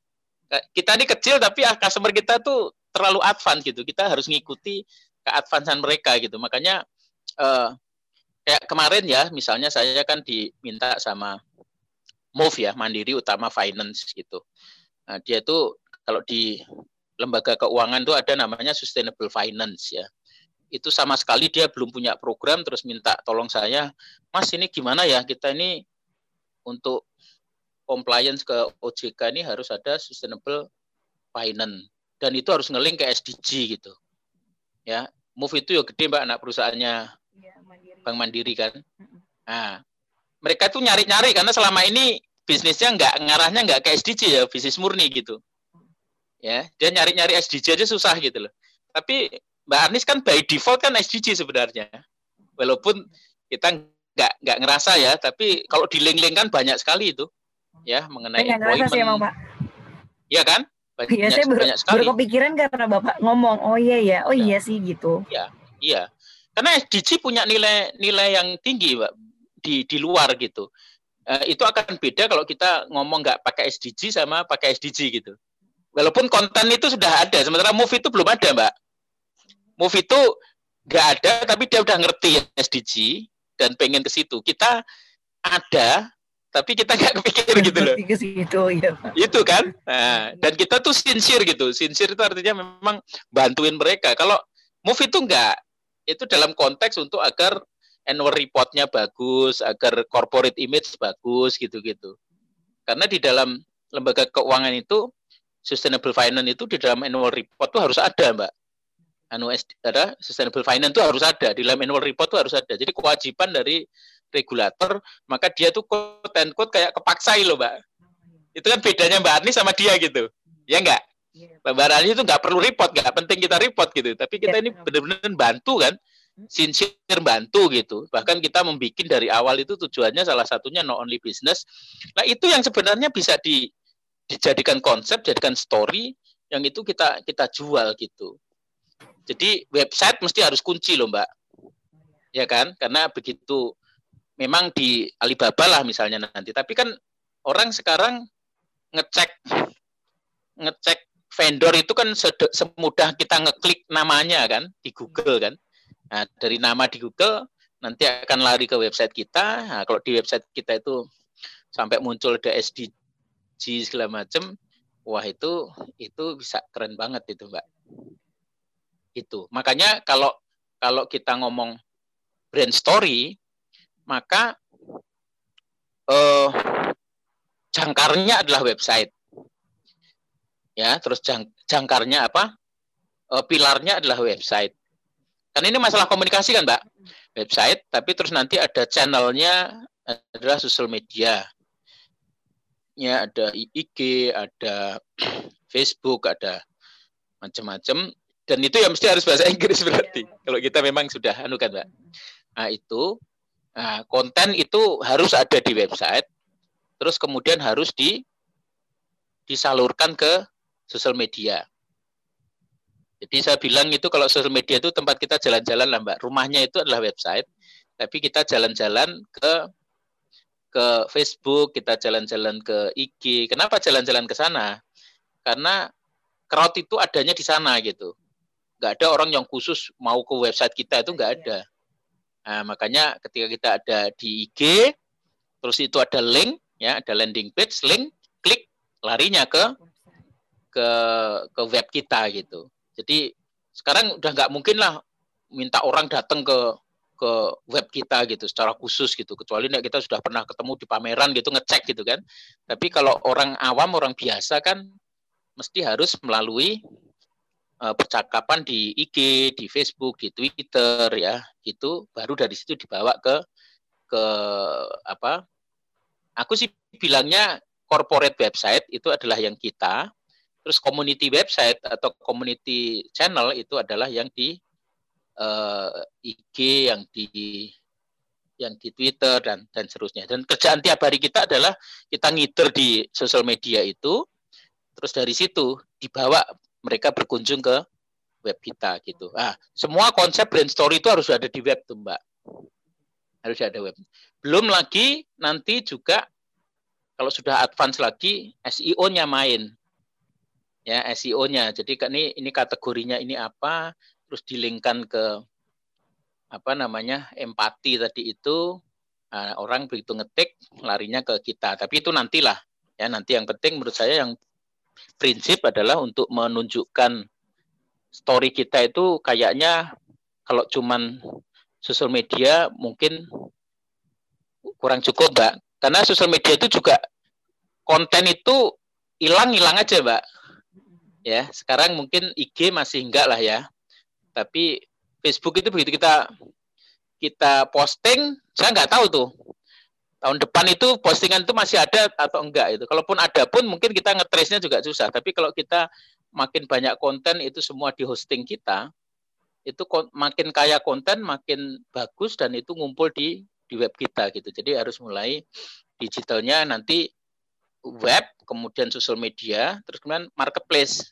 C: Kita ini kecil tapi ah, customer kita tuh terlalu advance gitu. Kita harus ngikuti keadvansan mereka gitu. Makanya uh, kayak kemarin ya, misalnya saya kan diminta sama Move ya, Mandiri Utama Finance gitu. Nah, dia itu kalau di lembaga keuangan itu ada namanya Sustainable Finance ya. Itu sama sekali dia belum punya program terus minta tolong saya, Mas ini gimana ya? Kita ini untuk compliance ke OJK ini harus ada Sustainable Finance. Dan itu harus ngeling ke SDG gitu. Ya, Move itu ya gede Mbak anak perusahaannya. Ya, Mandiri. Bank Mandiri kan. Nah, mereka tuh nyari-nyari karena selama ini bisnisnya nggak ngarahnya nggak ke SDG ya bisnis murni gitu. Ya dia nyari-nyari SDG aja susah gitu loh. Tapi Mbak Anies kan by default kan SDG sebenarnya walaupun kita nggak nggak ngerasa ya tapi kalau di link-link kan banyak sekali itu ya mengenai
B: Saya employment sih emang Pak
C: iya kan
B: banyak, ya, saya baru, banyak sekali. baru kepikiran karena Bapak ngomong oh iya ya oh ya. iya sih gitu
C: iya iya karena SDG punya nilai nilai yang tinggi Mbak di di luar gitu. Uh, itu akan beda kalau kita ngomong nggak pakai SDG sama pakai SDG gitu. Walaupun konten itu sudah ada, sementara Move itu belum ada, Mbak. Move itu nggak ada, tapi dia udah ngerti SDG dan pengen ke situ. Kita ada, tapi kita nggak kepikir gitu loh. Ke situ, ya. Itu kan. Nah, dan kita tuh sincere gitu. Sincere itu artinya memang bantuin mereka. Kalau Move itu enggak, itu dalam konteks untuk agar annual reportnya bagus, agar corporate image bagus gitu-gitu. Karena di dalam lembaga keuangan itu sustainable finance itu di dalam annual report itu harus ada, Mbak. Anu ada sustainable finance itu harus ada di dalam annual report itu harus ada. Jadi kewajiban dari regulator, maka dia tuh quote and quote kayak kepaksai loh, Mbak. Itu kan bedanya Mbak Ani sama dia gitu. Ya enggak? Iya. Mbak Ani itu nggak perlu report, nggak penting kita report gitu. Tapi kita ya, ini benar-benar bantu kan sincere bantu gitu. Bahkan kita membuat dari awal itu tujuannya salah satunya no only business. Nah itu yang sebenarnya bisa di, dijadikan konsep, jadikan story yang itu kita kita jual gitu. Jadi website mesti harus kunci loh mbak, ya kan? Karena begitu memang di Alibaba lah misalnya nanti. Tapi kan orang sekarang ngecek ngecek vendor itu kan semudah kita ngeklik namanya kan di Google kan. Nah, dari nama di Google nanti akan lari ke website kita. Nah, kalau di website kita itu sampai muncul ada SDG segala macam, wah itu itu bisa keren banget itu, Mbak. Itu. Makanya kalau kalau kita ngomong brand story, maka eh, jangkarnya adalah website. Ya, terus jang, jangkarnya apa? Eh, pilarnya adalah website. Kan ini masalah komunikasi kan, Mbak? Website, tapi terus nanti ada channelnya adalah sosial media. Ya, ada IG, ada [clears throat] Facebook, ada macam-macam. Dan itu ya mesti harus bahasa Inggris berarti. Ya. Kalau kita memang sudah anu kan, Mbak. Nah, itu nah, konten itu harus ada di website. Terus kemudian harus di disalurkan ke sosial media. Jadi saya bilang itu kalau sosial media itu tempat kita jalan-jalan lah Mbak. Rumahnya itu adalah website, tapi kita jalan-jalan ke ke Facebook, kita jalan-jalan ke IG. Kenapa jalan-jalan ke sana? Karena crowd itu adanya di sana gitu. Nggak ada orang yang khusus mau ke website kita itu nggak ada. Nah, makanya ketika kita ada di IG, terus itu ada link, ya ada landing page, link, klik, larinya ke ke ke web kita gitu. Jadi sekarang udah nggak mungkin lah minta orang datang ke ke web kita gitu secara khusus gitu kecuali nek kita sudah pernah ketemu di pameran gitu ngecek gitu kan tapi kalau orang awam orang biasa kan mesti harus melalui uh, percakapan di IG, di Facebook, di Twitter ya, gitu baru dari situ dibawa ke ke apa? Aku sih bilangnya corporate website itu adalah yang kita, terus community website atau community channel itu adalah yang di uh, eh, IG, yang di yang di Twitter dan dan seterusnya. Dan kerjaan tiap hari kita adalah kita ngider di sosial media itu, terus dari situ dibawa mereka berkunjung ke web kita gitu. Ah, semua konsep brand story itu harus ada di web tuh Mbak. Harus ada web. Belum lagi nanti juga kalau sudah advance lagi SEO-nya main. Ya, SEO-nya. Jadi ini ini kategorinya ini apa, terus dilingkan ke apa namanya empati tadi itu uh, orang begitu ngetik larinya ke kita tapi itu nantilah ya nanti yang penting menurut saya yang prinsip adalah untuk menunjukkan story kita itu kayaknya kalau cuman sosial media mungkin kurang cukup mbak. Karena sosial media itu juga konten itu hilang hilang aja mbak. Ya sekarang mungkin IG masih enggak lah ya. Tapi Facebook itu begitu kita kita posting, saya nggak tahu tuh tahun depan itu postingan itu masih ada atau enggak itu. Kalaupun ada pun mungkin kita ngetrace-nya juga susah. Tapi kalau kita makin banyak konten itu semua di hosting kita, itu makin kaya konten makin bagus dan itu ngumpul di di web kita gitu. Jadi harus mulai digitalnya nanti web, kemudian sosial media, terus kemudian marketplace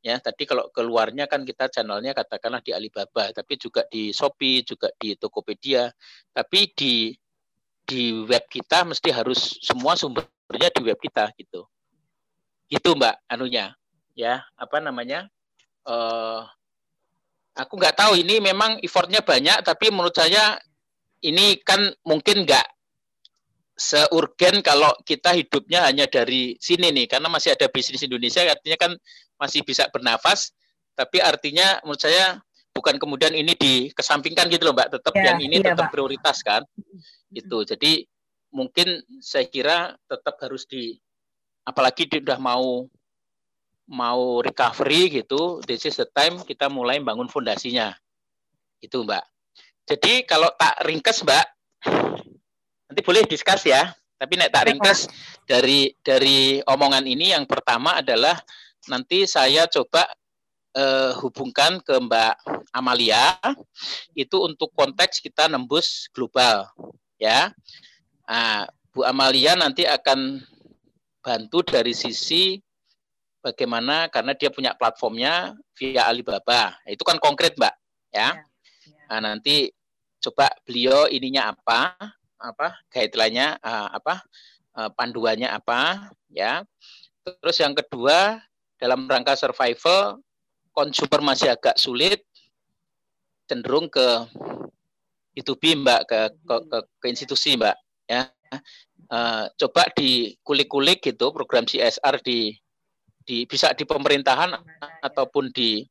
C: ya tadi kalau keluarnya kan kita channelnya katakanlah di Alibaba tapi juga di Shopee juga di Tokopedia tapi di di web kita mesti harus semua sumbernya di web kita gitu. Gitu mbak anunya. Ya apa namanya? Uh, aku nggak tahu ini memang effortnya banyak tapi menurut saya ini kan mungkin nggak seurgen kalau kita hidupnya hanya dari sini nih karena masih ada bisnis Indonesia artinya kan masih bisa bernafas, tapi artinya menurut saya bukan kemudian ini dikesampingkan gitu loh Mbak, tetap ya, yang ini iya, tetap Mbak. prioritas kan. Itu. Jadi mungkin saya kira tetap harus di apalagi dia udah mau mau recovery gitu, this is the time kita mulai bangun fondasinya. Itu Mbak. Jadi kalau tak ringkes Mbak, nanti boleh diskus ya. Tapi nek tak ringkes dari dari omongan ini yang pertama adalah nanti saya coba uh, hubungkan ke Mbak Amalia itu untuk konteks kita nembus global ya. Nah, Bu Amalia nanti akan bantu dari sisi bagaimana karena dia punya platformnya via Alibaba. Itu kan konkret, Mbak, ya. ya, ya. Nah, nanti coba beliau ininya apa? apa guideline-nya uh, apa uh, panduannya apa ya. Terus yang kedua dalam rangka survival konsumer masih agak sulit cenderung ke B2B mbak ke ke, ke, ke institusi mbak ya. Uh, coba dikulik-kulik gitu program CSR di di bisa di pemerintahan ataupun di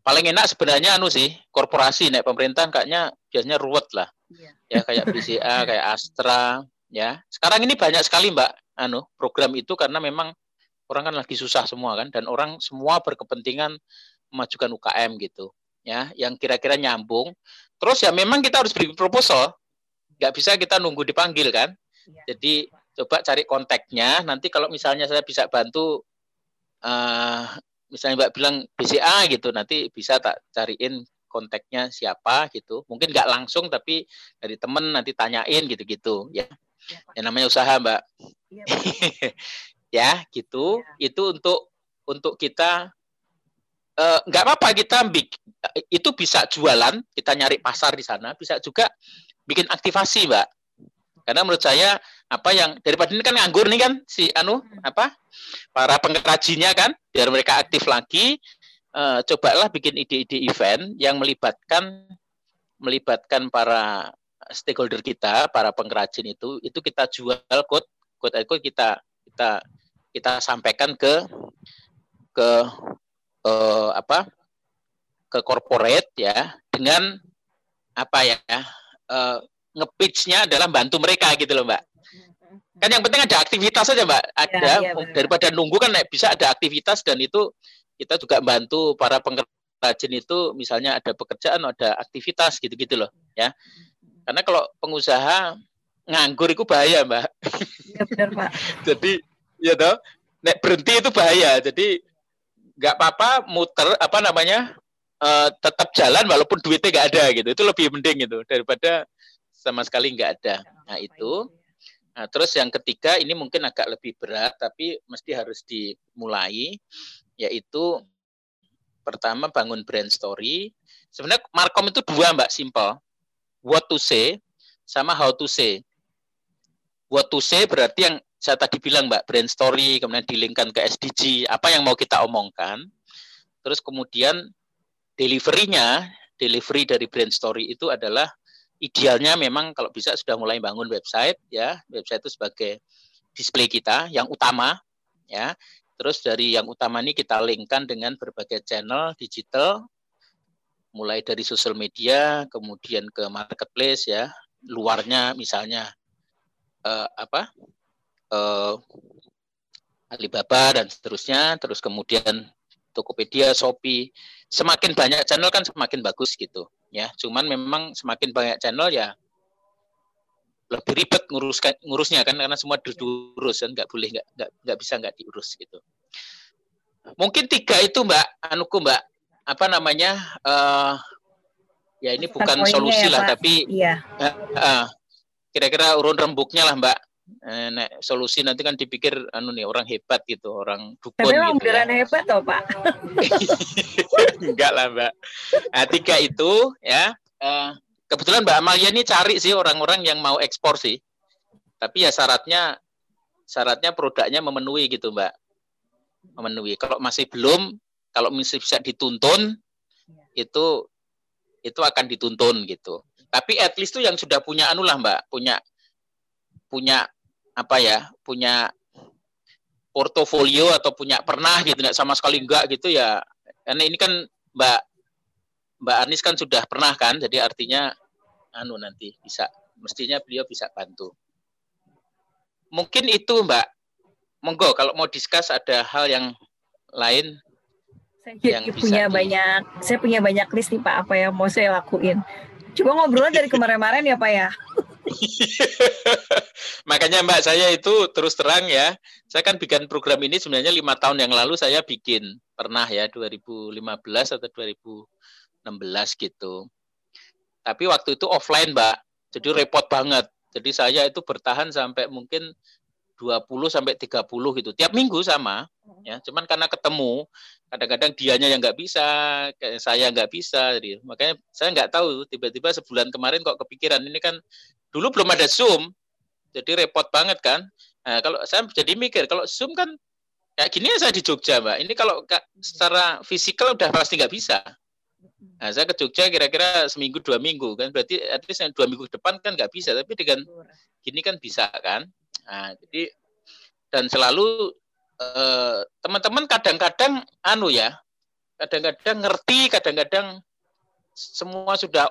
C: paling enak sebenarnya anu sih korporasi. Naik pemerintahan kayaknya biasanya ruwet lah. Iya. ya kayak BCA kayak Astra ya. Sekarang ini banyak sekali mbak anu program itu karena memang orang kan lagi susah semua kan dan orang semua berkepentingan memajukan UKM gitu ya yang kira-kira nyambung. Terus ya memang kita harus beri proposal. Nggak bisa kita nunggu dipanggil kan. Ya. jadi coba cari kontaknya. Nanti kalau misalnya saya bisa bantu uh, misalnya mbak bilang BCA gitu nanti bisa tak cariin kontaknya siapa gitu. Mungkin nggak langsung tapi dari temen nanti tanyain gitu-gitu ya, ya yang namanya usaha mbak. Ya, [laughs] ya gitu ya. itu untuk untuk kita eh, nggak uh, apa-apa kita itu bisa jualan kita nyari pasar di sana bisa juga bikin aktivasi mbak karena menurut saya apa yang daripada ini kan nganggur nih kan si anu hmm. apa para pengrajinnya kan biar mereka aktif lagi uh, cobalah bikin ide-ide event yang melibatkan melibatkan para stakeholder kita para pengrajin itu itu kita jual code code kita kita kita sampaikan ke ke uh, apa ke corporate ya dengan apa ya uh, ngepitchnya adalah bantu mereka gitu loh mbak kan yang penting ada aktivitas saja mbak ada ya, ya, daripada nunggu kan bisa ada aktivitas dan itu kita juga bantu para pengrajin itu misalnya ada pekerjaan, ada aktivitas gitu-gitu loh ya. Karena kalau pengusaha nganggur itu bahaya, Mbak.
B: Iya benar, Pak. [laughs]
C: Jadi ya toh, nek berhenti itu bahaya. Jadi nggak apa-apa muter apa namanya uh, tetap jalan walaupun duitnya nggak ada gitu. Itu lebih mending gitu daripada sama sekali nggak ada. Nah itu. Nah, terus yang ketiga ini mungkin agak lebih berat tapi mesti harus dimulai yaitu pertama bangun brand story. Sebenarnya markom itu dua mbak simple. What to say sama how to say. What to say berarti yang saya tadi bilang mbak brand story kemudian dilingkan ke SDG apa yang mau kita omongkan. Terus kemudian deliverynya delivery dari brand story itu adalah idealnya memang kalau bisa sudah mulai bangun website ya. Website itu sebagai display kita yang utama ya. Terus dari yang utama ini kita linkkan dengan berbagai channel digital mulai dari sosial media kemudian ke marketplace ya. Luarnya misalnya eh, apa eh, Alibaba dan seterusnya terus kemudian Tokopedia, Shopee, semakin banyak channel kan semakin bagus gitu ya. Cuman memang semakin banyak channel ya lebih ribet ngurus ngurusnya kan karena semua diurus kan nggak boleh nggak nggak nggak bisa nggak diurus gitu. Mungkin tiga itu Mbak Anuku Mbak apa namanya uh, ya ini bukan solusi ya, lah Pak. tapi iya. uh, uh, kira-kira urun rembuknya lah Mbak nek solusi nanti kan dipikir anu nih orang hebat gitu, orang dukun Tapi
B: gitu ya. hebat toh, Pak. [laughs]
C: Enggak lah, Mbak. Nah, tiga itu ya. Eh, kebetulan Mbak Amalia ini cari sih orang-orang yang mau ekspor sih. Tapi ya syaratnya syaratnya produknya memenuhi gitu, Mbak. Memenuhi. Kalau masih belum, kalau masih bisa dituntun itu itu akan dituntun gitu. Tapi at least tuh yang sudah punya anu lah Mbak, punya punya apa ya punya portofolio atau punya pernah gitu nggak sama sekali enggak gitu ya. Karena ini kan Mbak Mbak Anis kan sudah pernah kan jadi artinya anu nanti bisa mestinya beliau bisa bantu. Mungkin itu Mbak. Monggo kalau mau diskus ada hal yang lain
B: saya yang punya bisa banyak di... saya punya banyak list nih Pak apa yang mau saya lakuin coba ngobrolnya dari kemarin-kemarin ya Pak ya [laughs]
C: Makanya Mbak saya itu terus terang ya, saya kan bikin program ini sebenarnya lima tahun yang lalu saya bikin pernah ya 2015 atau 2016 gitu. Tapi waktu itu offline Mbak, jadi repot banget. Jadi saya itu bertahan sampai mungkin 20 sampai 30 gitu. Tiap minggu sama ya. Cuman karena ketemu kadang-kadang dianya yang nggak bisa, saya nggak bisa. Jadi, makanya saya nggak tahu tiba-tiba sebulan kemarin kok kepikiran ini kan dulu belum ada Zoom, jadi repot banget kan. Nah, kalau saya jadi mikir, kalau Zoom kan kayak gini ya saya di Jogja, Mbak. Ini kalau secara fisikal udah pasti nggak bisa. Nah, saya ke Jogja kira-kira seminggu dua minggu kan, berarti at least dua minggu depan kan nggak bisa, tapi dengan gini kan bisa kan. Nah, jadi dan selalu eh, teman-teman kadang-kadang anu ya, kadang-kadang ngerti, kadang-kadang semua sudah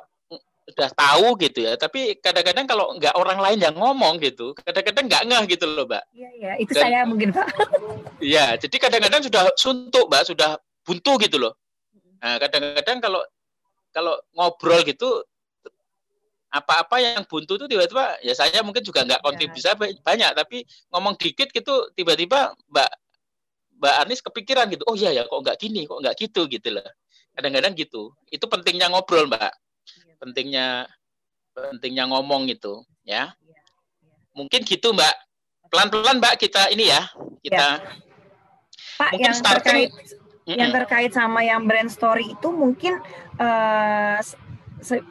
C: sudah tahu gitu ya. Tapi kadang-kadang kalau nggak orang lain yang ngomong gitu kadang-kadang nggak ngeh gitu loh mbak.
B: Iya iya itu Dan, saya mungkin pak. [laughs]
C: Iya jadi kadang-kadang sudah suntuk mbak sudah buntu gitu loh. Nah kadang-kadang kalau kalau ngobrol gitu apa-apa yang buntu itu tiba-tiba ya saya mungkin juga nggak kontribusi ya. banyak tapi ngomong dikit gitu tiba-tiba mbak mbak Anies kepikiran gitu oh iya ya kok nggak gini kok nggak gitu gitu loh kadang-kadang gitu itu pentingnya ngobrol mbak pentingnya pentingnya ngomong itu ya. Mungkin gitu Mbak. Pelan-pelan Mbak kita ini ya, kita ya.
B: Pak mungkin yang starting, terkait mm -mm. yang terkait sama yang brand story itu mungkin uh,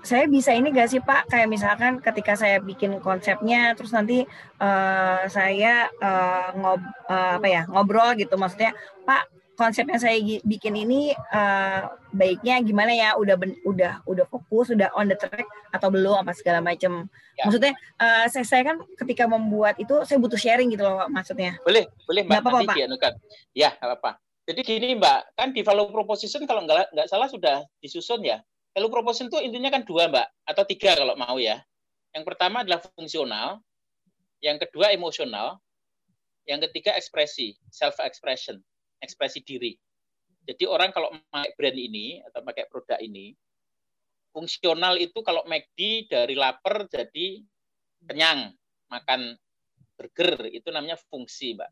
B: saya bisa ini gak sih Pak? Kayak misalkan ketika saya bikin konsepnya terus nanti uh, saya uh, ngob uh, apa ya ngobrol gitu. Maksudnya Pak konsep yang saya bikin ini uh, baiknya gimana ya? Udah ben, udah udah fokus udah on the track atau belum? Apa segala macam ya. maksudnya uh, saya, saya kan ketika membuat itu saya butuh sharing gitu loh maksudnya.
C: Boleh boleh mbak. Apa, -apa, Pak. ya apa jadi gini mbak kan di value proposition kalau nggak nggak salah sudah disusun ya value proposition itu intinya kan dua mbak atau tiga kalau mau ya yang pertama adalah fungsional yang kedua emosional yang ketiga ekspresi self expression ekspresi diri. Jadi orang kalau pakai brand ini atau pakai produk ini, fungsional itu kalau McD dari lapar jadi kenyang, makan burger itu namanya fungsi, Mbak.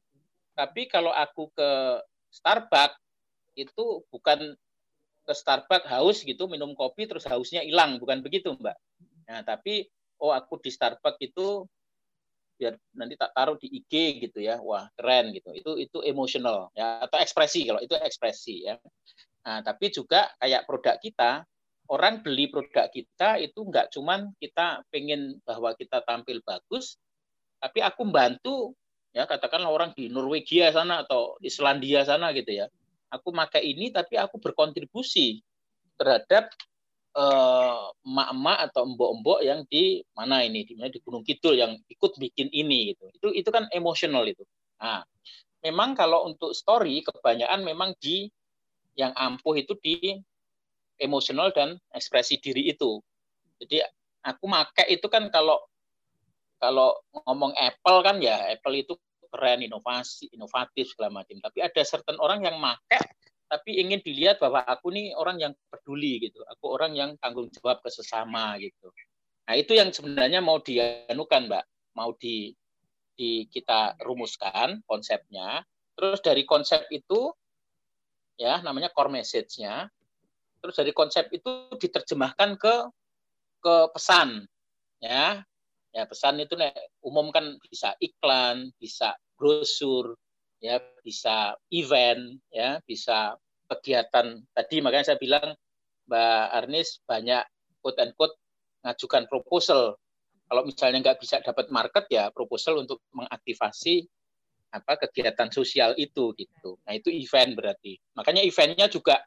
C: Tapi kalau aku ke Starbucks itu bukan ke Starbucks haus gitu minum kopi terus hausnya hilang, bukan begitu, Mbak. Nah, tapi oh aku di Starbucks itu biar nanti tak taruh di IG gitu ya. Wah keren gitu. Itu itu emosional ya. Atau ekspresi kalau itu ekspresi ya. Nah, tapi juga kayak produk kita orang beli produk kita itu nggak cuman kita pengen bahwa kita tampil bagus tapi aku membantu ya katakanlah orang di Norwegia sana atau Islandia sana gitu ya aku pakai ini tapi aku berkontribusi terhadap Eh, emak-emak atau embok-embok yang di mana ini di mana di Gunung Kidul yang ikut bikin ini gitu. Itu itu kan emosional itu. Nah, memang kalau untuk story kebanyakan memang di yang ampuh itu di emosional dan ekspresi diri itu. Jadi aku make itu kan kalau kalau ngomong Apple kan ya Apple itu keren inovasi inovatif segala macam tapi ada certain orang yang make tapi ingin dilihat bahwa aku nih orang yang peduli gitu. Aku orang yang tanggung jawab ke sesama gitu. Nah, itu yang sebenarnya mau dianukan, Mbak. Mau di, di kita rumuskan konsepnya. Terus dari konsep itu ya namanya core message-nya. Terus dari konsep itu diterjemahkan ke ke pesan ya. Ya, pesan itu nih, umum kan bisa iklan, bisa brosur, ya bisa event ya bisa kegiatan. Tadi makanya saya bilang Mbak Arnis banyak quote and quote ngajukan proposal. Kalau misalnya nggak bisa dapat market ya proposal untuk mengaktifasi apa kegiatan sosial itu gitu. Nah itu event berarti. Makanya eventnya juga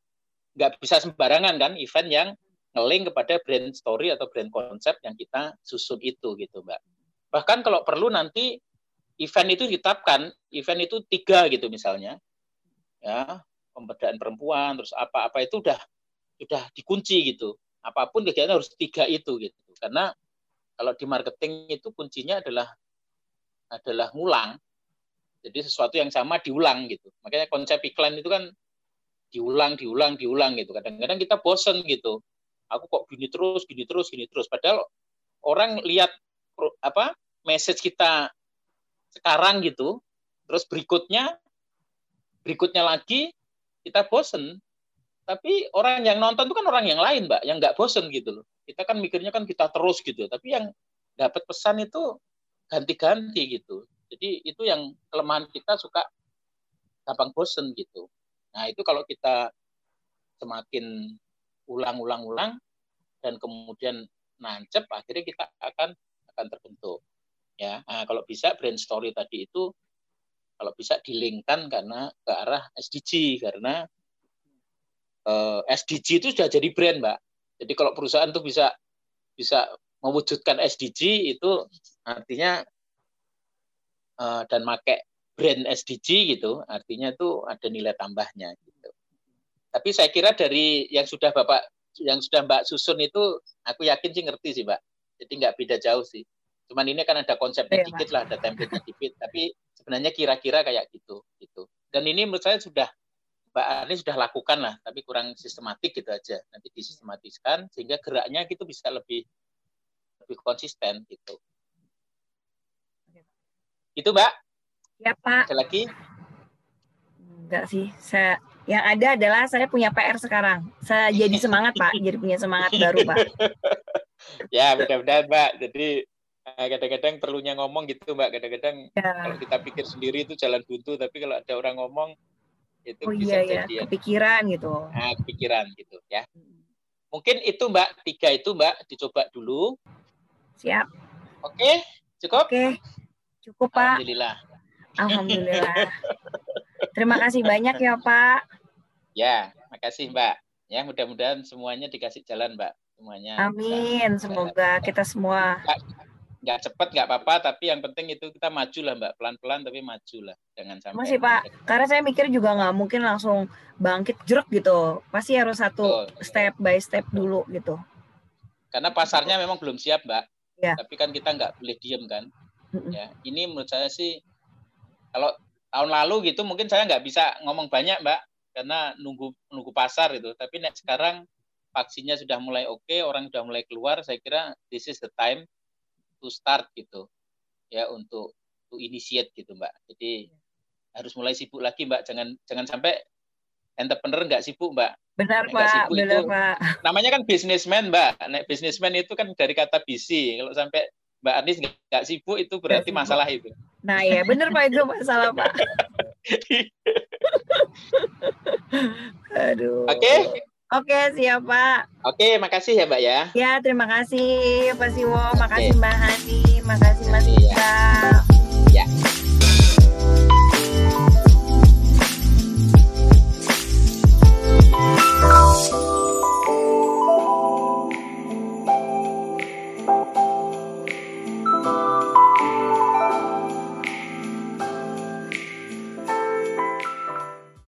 C: nggak bisa sembarangan kan event yang ngeling kepada brand story atau brand konsep yang kita susun itu gitu mbak bahkan kalau perlu nanti event itu ditetapkan, event itu tiga gitu misalnya, ya pemberdayaan perempuan, terus apa-apa itu udah udah dikunci gitu. Apa pun kegiatan harus tiga itu gitu. Karena kalau di marketing itu kuncinya adalah adalah ngulang. Jadi sesuatu yang sama diulang gitu. Makanya konsep iklan itu kan diulang, diulang, diulang gitu. Kadang-kadang kita bosen gitu. Aku kok gini terus, gini terus, gini terus. Padahal orang lihat apa message kita sekarang gitu, terus berikutnya, berikutnya lagi kita bosen. Tapi orang yang nonton itu kan orang yang lain, Mbak, yang nggak bosen gitu loh. Kita kan mikirnya kan kita terus gitu, tapi yang dapat pesan itu ganti-ganti gitu. Jadi itu yang kelemahan kita suka gampang bosen gitu. Nah itu kalau kita semakin ulang-ulang-ulang dan kemudian nancep, akhirnya kita akan akan terbentuk. Ya nah, kalau bisa brand story tadi itu kalau bisa dilingkan karena ke arah SDG karena eh, SDG itu sudah jadi brand mbak. Jadi kalau perusahaan tuh bisa bisa mewujudkan SDG itu artinya eh, dan make brand SDG gitu artinya itu ada nilai tambahnya gitu tapi saya kira dari yang sudah bapak yang sudah mbak susun itu aku yakin sih ngerti sih mbak jadi nggak beda jauh sih Cuman ini kan ada konsepnya ya, dikit lah, ada template dikit. Tapi sebenarnya kira-kira kayak gitu, gitu. Dan ini menurut saya sudah Mbak Ani sudah lakukan lah, tapi kurang sistematik gitu aja. Nanti disistematiskan sehingga geraknya gitu bisa lebih lebih konsisten gitu. Itu Mbak?
B: Ya Pak.
C: Ada lagi?
B: Enggak sih, saya yang ada adalah saya punya PR sekarang. Saya jadi semangat Pak, jadi punya semangat baru Pak. [laughs]
C: ya mudah-mudahan Mbak. Jadi Nah, kadang-kadang perlunya ngomong gitu mbak. Kadang-kadang ya. kalau kita pikir sendiri itu jalan buntu tapi kalau ada orang ngomong itu
B: oh, bisa iya, jadi ya. kepikiran gitu.
C: Nah, kepikiran gitu ya. Mungkin itu mbak. Tiga itu mbak. Dicoba dulu.
B: Siap.
C: Oke? Cukup?
B: Oke. Cukup pak.
C: Alhamdulillah.
B: Alhamdulillah [laughs] terima kasih banyak ya pak.
C: Ya makasih mbak. Ya mudah-mudahan semuanya dikasih jalan mbak. Semuanya
B: amin. bisa, semoga kita semua.
C: Nggak cepat nggak apa-apa tapi yang penting itu kita maju lah mbak. Pelan-pelan tapi maju lah. Jangan sampai
B: masih pak. karena saya mikir juga nggak mungkin langsung bangkit jeruk gitu. Pasti harus satu oh. step by step dulu gitu.
C: Karena pasarnya memang belum siap mbak. Ya. tapi kan kita nggak boleh diem kan. Ya ini menurut saya sih kalau tahun lalu gitu mungkin saya nggak bisa ngomong banyak mbak karena nunggu nunggu pasar itu. Tapi nek sekarang vaksinnya sudah mulai oke, okay, orang sudah mulai keluar, saya kira this is the time to start gitu. Ya untuk to initiate gitu, Mbak. Jadi harus mulai sibuk lagi, Mbak. Jangan jangan sampai entrepreneur nggak sibuk, Mbak.
B: Benar, Nek Pak. Benar, itu, Pak.
C: Namanya kan businessman, Mbak. Nek businessman itu kan dari kata busy. Kalau sampai Mbak Anies nggak sibuk itu berarti sibuk. masalah itu.
B: Nah ya benar Pak itu masalah Pak. [laughs] Aduh.
C: Oke. Okay?
B: Oke okay, siap Pak.
C: Oke okay, makasih ya Mbak ya.
B: Ya terima kasih Pak Siwo, makasih okay. Mbak Hani, makasih Mas Ika. Ya. ya.